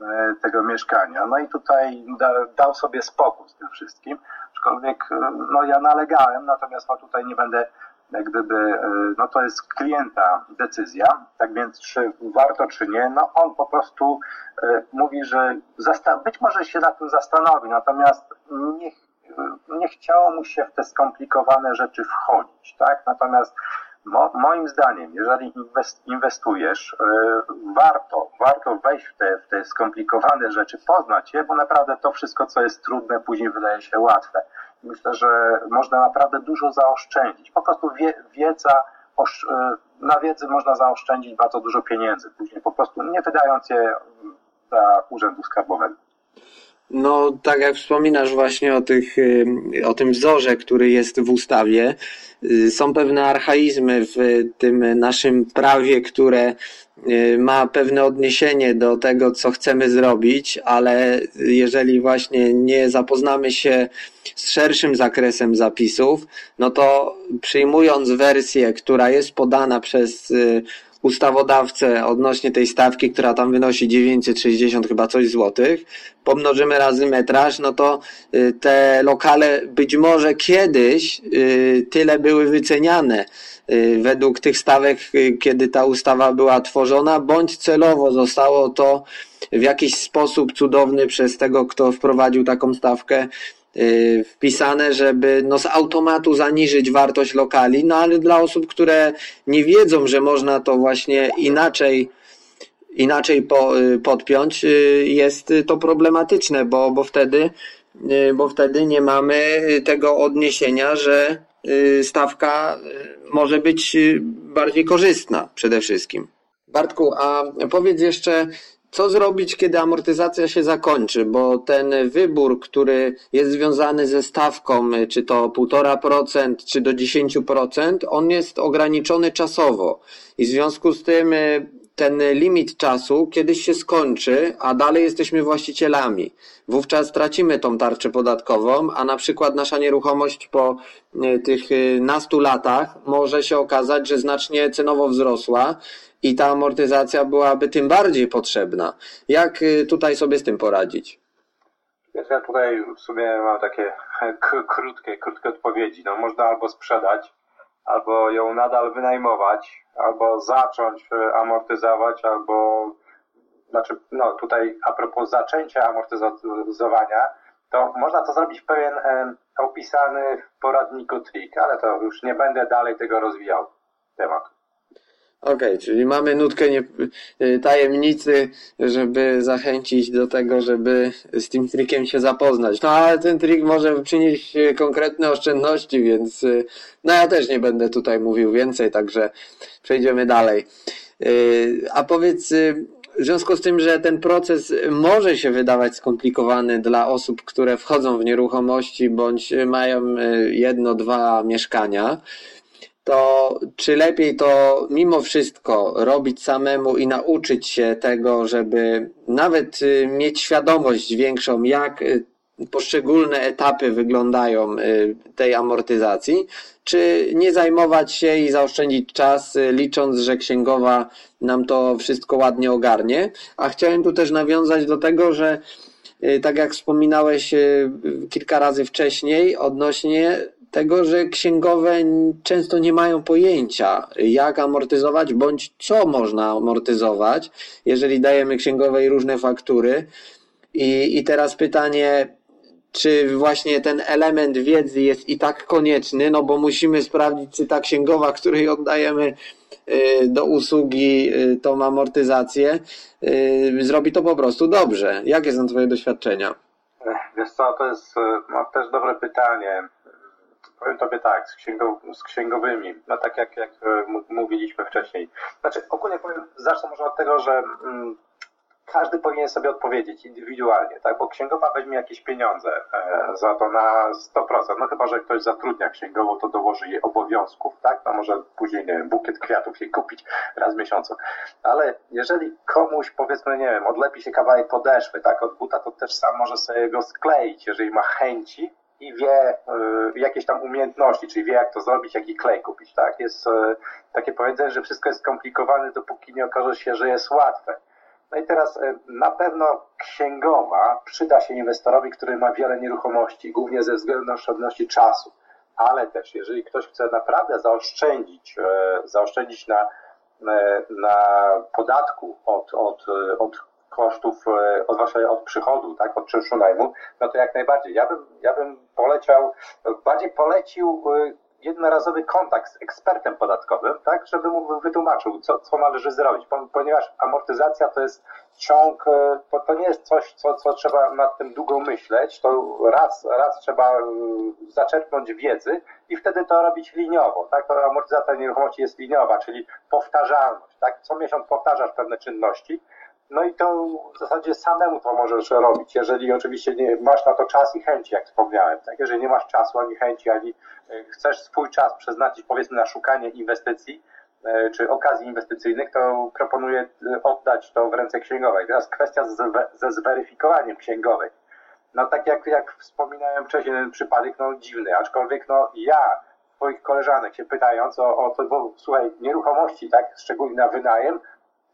e, tego mieszkania. No i tutaj da, dał sobie spokój z tym wszystkim. Aczkolwiek e, no ja nalegałem, natomiast no tutaj nie będę jak gdyby, e, no to jest klienta decyzja, tak więc czy warto, czy nie, no on po prostu e, mówi, że być może się na tym zastanowi, natomiast nie, nie chciało mu się w te skomplikowane rzeczy wchodzić, tak? Natomiast Mo, moim zdaniem, jeżeli inwestujesz, e, warto, warto wejść w te, w te skomplikowane rzeczy, poznać je, bo naprawdę to wszystko, co jest trudne, później wydaje się łatwe myślę, że można naprawdę dużo zaoszczędzić. Po prostu wie, wiedza, e, na wiedzy można zaoszczędzić bardzo dużo pieniędzy później, po prostu nie wydając je dla Urzędu Skarbowego. No, tak jak wspominasz właśnie o, tych, y, o tym wzorze, który jest w ustawie, y, są pewne archaizmy w tym naszym prawie, które y, ma pewne odniesienie do tego, co chcemy zrobić, ale jeżeli właśnie nie zapoznamy się z szerszym zakresem zapisów, no to przyjmując wersję, która jest podana przez ustawodawcę odnośnie tej stawki, która tam wynosi 960 chyba coś złotych, pomnożymy razy metraż, no to y, te lokale być może kiedyś y, tyle były wyceniane y, według tych stawek, kiedy ta ustawa była tworzona, bądź celowo zostało to w jakiś sposób cudowny przez tego, kto wprowadził taką stawkę wpisane, żeby no z automatu zaniżyć wartość lokali, no ale dla osób, które nie wiedzą, że można to właśnie inaczej inaczej po, y, podpiąć, y, jest to problematyczne, bo, bo wtedy bo wtedy nie mamy tego odniesienia, że stawka może być bardziej korzystna przede wszystkim. Bartku, a powiedz jeszcze, co zrobić, kiedy amortyzacja się zakończy, bo ten wybór, który jest związany ze stawką, czy to 1,5%, czy do 10%, on jest ograniczony czasowo. I w związku z tym y, ten limit czasu kiedyś się skończy, a dalej jesteśmy właścicielami. Wówczas tracimy tą tarczę podatkową, a na przykład nasza nieruchomość po y, tych y, nastu latach może się okazać, że znacznie cenowo wzrosła i ta amortyzacja byłaby tym bardziej potrzebna. Jak y, tutaj sobie z tym poradzić? Ja tutaj w sumie mam takie (laughs) krótkie, krótkie odpowiedzi. No można albo sprzedać, albo ją nadal wynajmować, albo zacząć y, amortyzować, albo znaczy, no tutaj a propos zaczęcia amortyzowania, to można to zrobić pewien e, opisany w poradniku trik, ale to już nie będę dalej tego rozwijał temat. Okej, okay, czyli mamy nutkę nie, y, tajemnicy, żeby zachęcić do tego, żeby z tym trikiem się zapoznać. No ale ten trik może przynieść konkretne oszczędności, więc y, no ja też nie będę tutaj mówił więcej, także przejdziemy dalej. Y, a powiedz, w związku z tym, że ten proces może się wydawać skomplikowany dla osób, które wchodzą w nieruchomości bądź mają jedno, dwa mieszkania, to czy lepiej to mimo wszystko robić samemu i nauczyć się tego, żeby nawet y, mieć świadomość większą, jak y, poszczególne etapy wyglądają y, tej amortyzacji, czy nie zajmować się i zaoszczędzić czas, licząc, że księgowa nam to wszystko ładnie ogarnie. A chciałem tu też nawiązać do tego, że tak jak wspominałeś kilka razy wcześniej, odnośnie tego, że księgowe często nie mają pojęcia, jak amortyzować, bądź co można amortyzować, jeżeli dajemy księgowej różne faktury. I, i teraz pytanie, czy właśnie ten element wiedzy jest i tak konieczny, no bo musimy sprawdzić, czy ta księgowa, której oddajemy y, do usługi y, tą amortyzację, y, zrobi to po prostu dobrze. Jakie są Twoje doświadczenia? Wiesz co, to jest no, też dobre pytanie. Powiem Tobie tak, z, z księgowymi, no tak jak, jak e, mówiliśmy wcześniej. Znaczy, ogólnie powiem, zacznę może od tego, że mm, każdy powinien sobie odpowiedzieć indywidualnie, tak? Bo księgowa weźmie jakieś pieniądze e, za to na 100%. No chyba, że ktoś zatrudnia księgową, to dołoży jej obowiązków, tak? No może później, nie wiem, bukiet kwiatów jej kupić raz w miesiącu. Ale jeżeli komuś, powiedzmy, nie wiem, odlepi się kawałek podeszwy, tak? Od buta, to też sam może sobie go skleić, jeżeli ma chęci, i wie y, jakieś tam umiejętności, czyli wie jak to zrobić, jaki klej kupić, tak? Jest y, takie powiedzenie, że wszystko jest skomplikowane, dopóki nie okaże się, że jest łatwe. No i teraz y, na pewno księgowa przyda się inwestorowi, który ma wiele nieruchomości, głównie ze względu na oszczędności czasu. Ale też, jeżeli ktoś chce naprawdę zaoszczędzić, zaoszczędzić na, na podatku od, od, od kosztów, e, od waszej, od przychodu, tak, od czynszu najmu, no to jak najbardziej. Ja bym, ja bym poleciał, bardziej polecił e, jednorazowy kontakt z ekspertem podatkowym, tak, żeby mu wytłumaczył, co, co należy zrobić, ponieważ amortyzacja to jest ciąg, e, to, to nie jest coś, co, co trzeba nad tym długo myśleć, to raz, raz trzeba zaczerpnąć wiedzy i wtedy to robić liniowo, tak, to amortyzacja nieruchomości jest liniowa, czyli powtarzalność, tak, co miesiąc powtarzasz pewne czynności, no i to w zasadzie samemu to możesz robić, jeżeli oczywiście nie, masz na to czas i chęci, jak wspomniałem. Tak? Jeżeli nie masz czasu ani chęci, ani e, chcesz swój czas przeznaczyć powiedzmy na szukanie inwestycji, e, czy okazji inwestycyjnych, to proponuję e, oddać to w ręce księgowej. Teraz kwestia ze zweryfikowaniem księgowej. No tak jak, jak wspominałem wcześniej, ten przypadek no dziwny, aczkolwiek no ja twoich koleżanek się pytając o, o to, bo słuchaj, nieruchomości, tak, szczególnie na wynajem,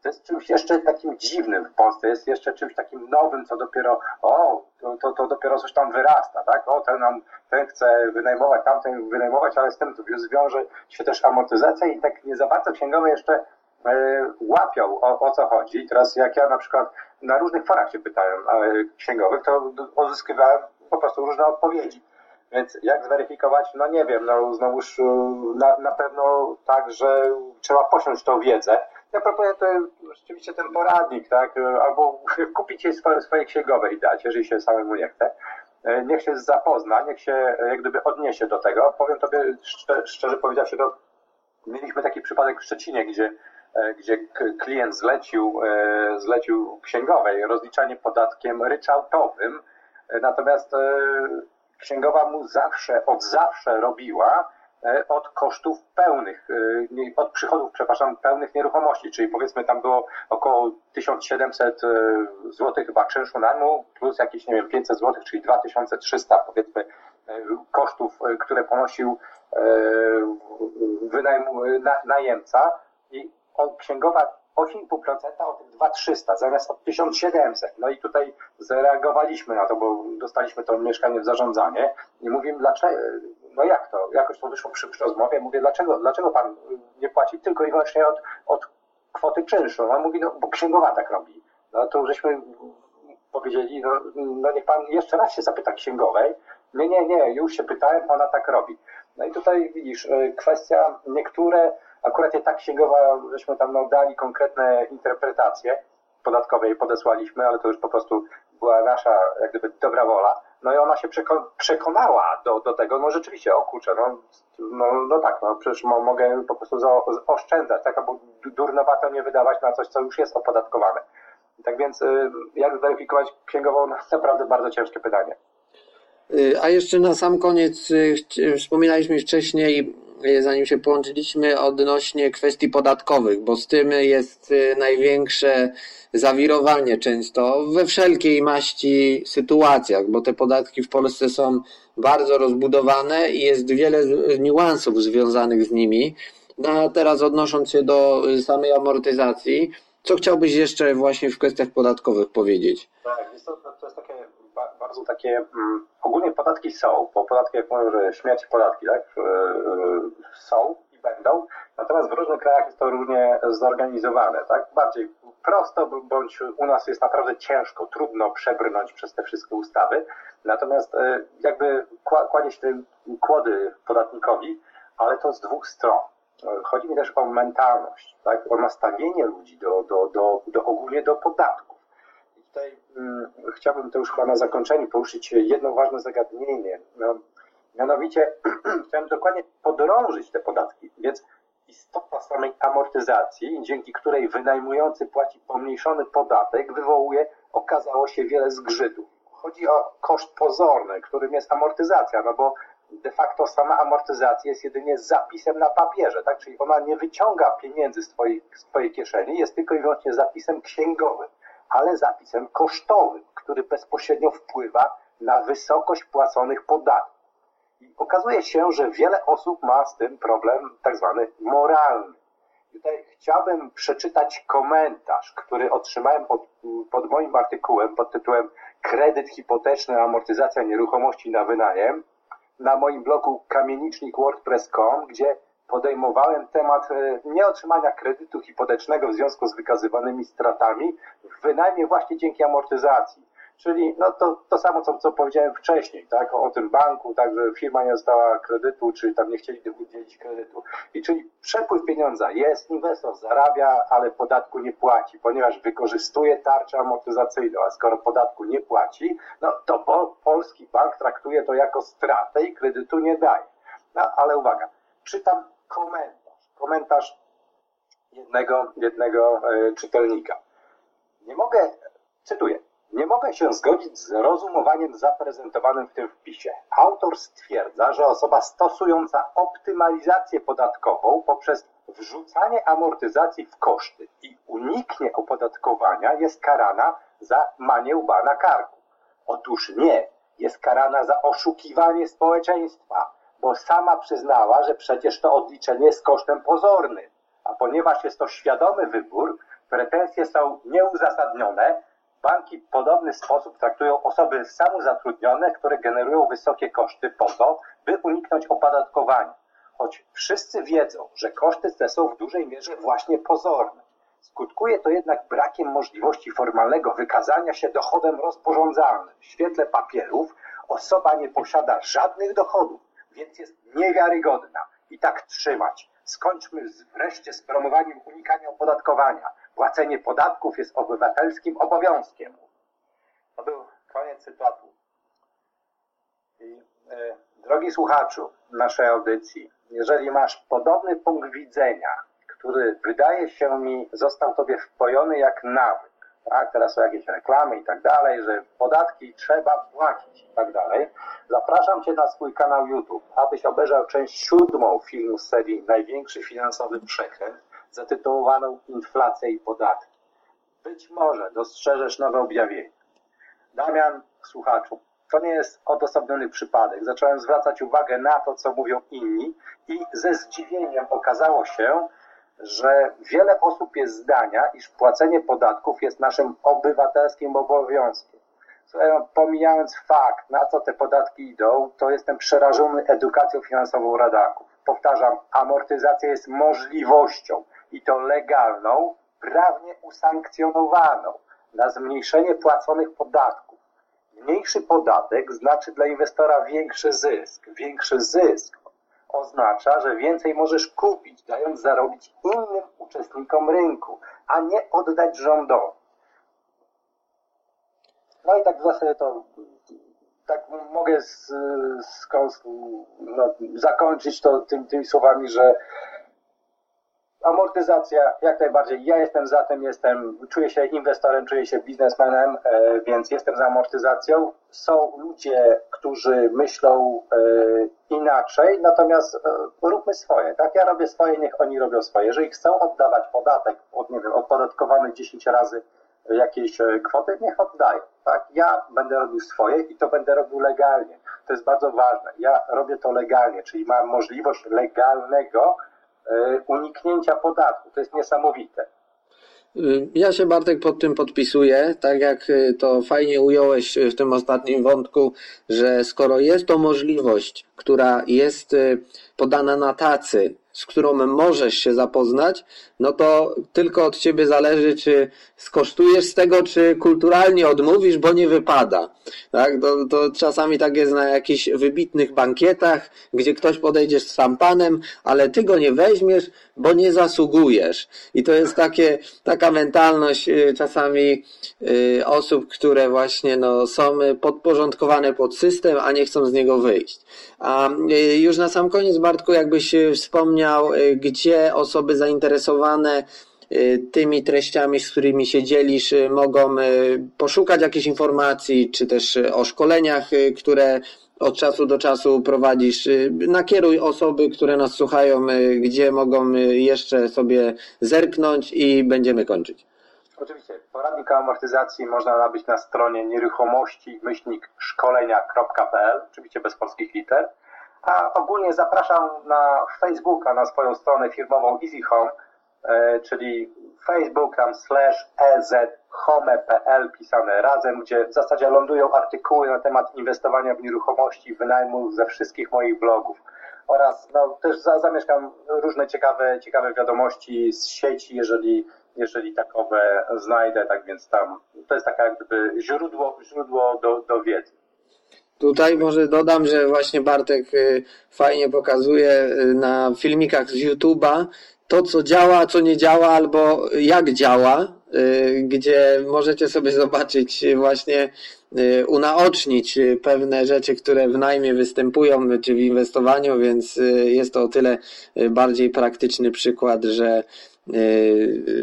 to jest czymś jeszcze takim dziwnym w Polsce, jest jeszcze czymś takim nowym, co dopiero, o, to, to, dopiero coś tam wyrasta, tak, o, ten, nam, ten chce wynajmować, tamten wynajmować, ale z tym zwiąże się też amortyzacja i tak nie za bardzo księgowe jeszcze e, łapią o, o co chodzi. Teraz jak ja na przykład na różnych forach się pytałem e, księgowych, to uzyskiwałem po prostu różne odpowiedzi. Więc jak zweryfikować? No nie wiem, no znowuż e, na, na pewno tak, że trzeba posiąść tą wiedzę. Ja proponuję to rzeczywiście ten poradnik, tak? Albo (laughs) kupić jej swoje, swoje księgowe i dać, jeżeli się samemu nie chce. E, niech się zapozna, niech się jak gdyby odniesie do tego. Powiem Tobie szczerze, szczerze powiedziawszy, to mieliśmy taki przypadek w Szczecinie, gdzie, e, gdzie klient zlecił, zlecił księgowej rozliczanie podatkiem ryczałtowym, natomiast księgowa mu zawsze, od zawsze robiła e, od kosztów pełnych, e, od przychodów, przepraszam, pełnych nieruchomości, czyli powiedzmy tam było około 1700 e, zł chyba czynszu najmu, plus jakieś, nie wiem, 500 zł, czyli 2300 powiedzmy kosztów, które ponosił wynajmu, najemca i księgowa 8,5% o tych 2300 zamiast od 1700. No i tutaj zareagowaliśmy na to, bo dostaliśmy to mieszkanie w zarządzanie i mówimy, dlaczego, no jak to, jakoś to wyszło przy, przy rozmowie, mówię, dlaczego, dlaczego pan nie płaci tylko i wyłącznie od, od kwoty czynszu? No mówi, no bo księgowa tak robi. No to żeśmy powiedzieli, no, no niech pan jeszcze raz się zapyta księgowej. Nie, nie, nie, już się pytałem, ona tak robi. No i tutaj widzisz, e, kwestia, niektóre Akurat je tak księgowa, żeśmy tam no, dali konkretne interpretacje podatkowe i podesłaliśmy, ale to już po prostu była nasza jak gdyby dobra wola. No i ona się przekonała do, do tego, no rzeczywiście, o kurczę, no, no, no tak, no przecież mogę po prostu oszczędzać, tak, albo durnowato nie wydawać na coś, co już jest opodatkowane. Tak więc y, jak zweryfikować księgową, no, (laughs) naprawdę bardzo ciężkie pytanie. Y, a jeszcze na sam koniec y, wspominaliśmy wcześniej zanim się połączyliśmy, odnośnie kwestii podatkowych, bo z tym jest y, największe zawirowanie często we wszelkiej maści sytuacjach, bo te podatki w Polsce są bardzo rozbudowane i jest wiele niuansów związanych z nimi. No a teraz odnosząc się do y, samej amortyzacji, co chciałbyś jeszcze właśnie w kwestiach podatkowych powiedzieć? Tak, jest to, to jest takie bardzo takie, mm, ogólnie podatki są, bo podatki, jak mówią, że śmierć podatki, tak, e, e, są i będą, natomiast w różnych krajach jest to różnie zorganizowane, tak, bardziej prosto, bądź u nas jest naprawdę ciężko, trudno przebrnąć przez te wszystkie ustawy, natomiast e, jakby kładzie się kłody podatnikowi, ale to z dwóch stron. Chodzi mi też o mentalność, tak? o nastawienie ludzi do, do, do, do ogólnie do podatku tutaj mm, chciałbym to już chyba na zakończenie poruszyć jedno ważne zagadnienie. No, mianowicie (clears throat) chciałem dokładnie podrążyć te podatki, więc istota samej amortyzacji, dzięki której wynajmujący płaci pomniejszony podatek, wywołuje, okazało się, wiele zgrzytów. Chodzi o koszt pozorny, którym jest amortyzacja, no bo de facto sama amortyzacja jest jedynie zapisem na papierze, tak? Czyli ona nie wyciąga pieniędzy z twojej, z twojej kieszeni, jest tylko i wyłącznie zapisem księgowym ale zapisem kosztowym, który bezpośrednio wpływa na wysokość płaconych podatków. I okazuje się, że wiele osób ma z tym problem tak zwany moralny. Tutaj chciałbym przeczytać komentarz, który otrzymałem pod, pod moim artykułem pod tytułem Kredyt hipoteczny, amortyzacja nieruchomości na wynajem na moim blogu kamienicznik.wordpress.com, gdzie podejmowałem temat e, nieotrzymania kredytu hipotecznego w związku z wykazywanymi stratami w wynajmie właśnie dzięki amortyzacji. Czyli no to, to samo, co, co powiedziałem wcześniej, tak, o, tym banku, tak, że firma nie dostała kredytu, czy tam nie chcieli udzielić kredytu. I czyli przepływ pieniądza jest, inwestor zarabia, ale podatku nie płaci, ponieważ wykorzystuje tarczę amortyzacyjną, a skoro podatku nie płaci, no to po, polski bank traktuje to jako stratę i kredytu nie daje. No ale uwaga, czytam komentarz, komentarz jednego, jednego e, czytelnika. Nie mogę, cytuję, nie mogę się zgodzić z rozumowaniem zaprezentowanym w tym wpisie. Autor stwierdza, że osoba stosująca optymalizację podatkową poprzez wrzucanie amortyzacji w koszty i uniknie opodatkowania jest karana za manie łba na karku. Otóż nie, jest karana za oszukiwanie społeczeństwa, bo sama przyznała, że przecież to odliczenie jest kosztem pozornym. A ponieważ jest to świadomy wybór, pretensje są nieuzasadnione, banki w podobny sposób traktują osoby samozatrudnione, które generują wysokie koszty po to, by uniknąć opodatkowania. Choć wszyscy wiedzą, że koszty te są w dużej mierze właśnie pozorne. Skutkuje to jednak brakiem możliwości formalnego wykazania się dochodem rozporządzalnym. W świetle papierów osoba nie posiada żadnych dochodów, więc jest niewiarygodna. I tak trzymać. Skończmy wreszcie z promowaniem unikania opodatkowania. Płacenie podatków jest obywatelskim obowiązkiem. To był koniec cytatu. I, e, drogi słuchaczu naszej audycji, jeżeli masz podobny punkt widzenia, który wydaje się mi został tobie wpojony jak nawyk, tak? Teraz są jakieś reklamy i tak dalej, że podatki trzeba płacić i tak dalej. Zapraszam Cię na swój kanał YouTube, abyś obejrzał część siódmą filmu z serii Największy finansowy przekręt zatytułowaną Inflacja i podatki. Być może dostrzeżesz nowe objawienie. Damian, słuchaczu, to nie jest odosobniony przypadek. Zacząłem zwracać uwagę na to, co mówią inni i ze zdziwieniem okazało się, że wiele osób jest zdania, iż płacenie podatków jest naszym obywatelskim obowiązkiem. Pomijając fakt, na co te podatki idą, to jestem przerażony edukacją finansową radaków. Powtarzam, amortyzacja jest możliwością i to legalną, prawnie usankcjonowaną na zmniejszenie płaconych podatków. Mniejszy podatek znaczy dla inwestora większy zysk. Większy zysk oznacza, że więcej możesz kupić, dając zarobić innym uczestnikom rynku, a nie oddać rządowi. No i tak w zasadzie to tak mogę z, z, no, zakończyć to tym, tymi słowami, że amortyzacja jak najbardziej. Ja jestem za tym, jestem, czuję się inwestorem, czuję się biznesmenem, e, więc jestem za amortyzacją. Są ludzie, którzy myślą e, inaczej, natomiast e, róbmy swoje, tak? Ja robię swoje, niech oni robią swoje. Jeżeli chcą oddawać podatek, od, nie wiem, opodatkowany 10 razy jakiejś kwoty, niech oddają, tak? Ja będę robił swoje i to będę robił legalnie. To jest bardzo ważne. Ja robię to legalnie, czyli mam możliwość legalnego uniknięcia podatku. To jest niesamowite. Ja się Bartek pod tym podpisuję, tak jak e, to fajnie ująłeś w tym ostatnim wątku, że skoro jest to możliwość, która jest e, podana na tacy, z którą możesz się zapoznać, no to tylko od ciebie zależy, czy skosztujesz z tego, czy kulturalnie odmówisz, bo nie wypada. Tak? To, to czasami tak jest na jakichś wybitnych bankietach, gdzie ktoś podejdzie z szampanem, ale ty go nie weźmiesz, bo nie zasługujesz. I to jest takie, taka mentalność y, czasami y, osób, które właśnie no, są podporządkowane pod system, a nie chcą z niego wyjść. A y, już na sam koniec, Bartku, jakbyś wspomniał, gdzie osoby zainteresowane tymi treściami, z którymi się dzielisz, mogą poszukać jakichś informacji, czy też o szkoleniach, które od czasu do czasu prowadzisz. Y, nakieruj osoby, które nas słuchają, y, gdzie mogą y, jeszcze sobie zerknąć i będziemy kończyć. Oczywiście, poradnik amortyzacji można nabyć na stronie nieruchomości myślnik szkolenia.pl, oczywiście bez polskich liter. A ogólnie zapraszam na Facebooka, na swoją stronę firmową Easy Home, e, czyli facebook.com slash ezhome.pl pisane razem, gdzie w zasadzie lądują artykuły na temat inwestowania w nieruchomości, wynajmu ze wszystkich moich blogów. Oraz no, też zamieszkam różne ciekawe, ciekawe wiadomości z sieci, jeżeli, jeżeli takowe znajdę, tak więc tam to jest taka jak gdyby źródło, źródło do, do wiedzy. Tutaj może dodam, że właśnie Bartek y, fajnie pokazuje y, na filmikach z YouTube'a to, co działa, co nie działa, albo jak działa, y, gdzie możecie sobie (laughs) zobaczyć właśnie, unaocznić pewne rzeczy, które w najmie występują, czy w inwestowaniu, więc jest to o tyle bardziej praktyczny przykład, że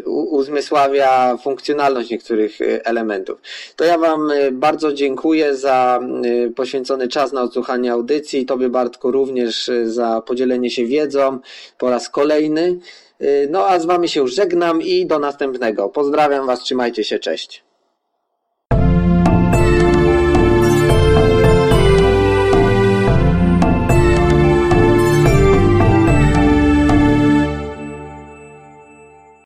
uzmysławia funkcjonalność niektórych elementów. To ja Wam bardzo dziękuję za poświęcony czas na odsłuchanie audycji. Tobie Bartku również za podzielenie się wiedzą po raz kolejny. No a z Wami się żegnam i do następnego. Pozdrawiam Was, trzymajcie się, cześć.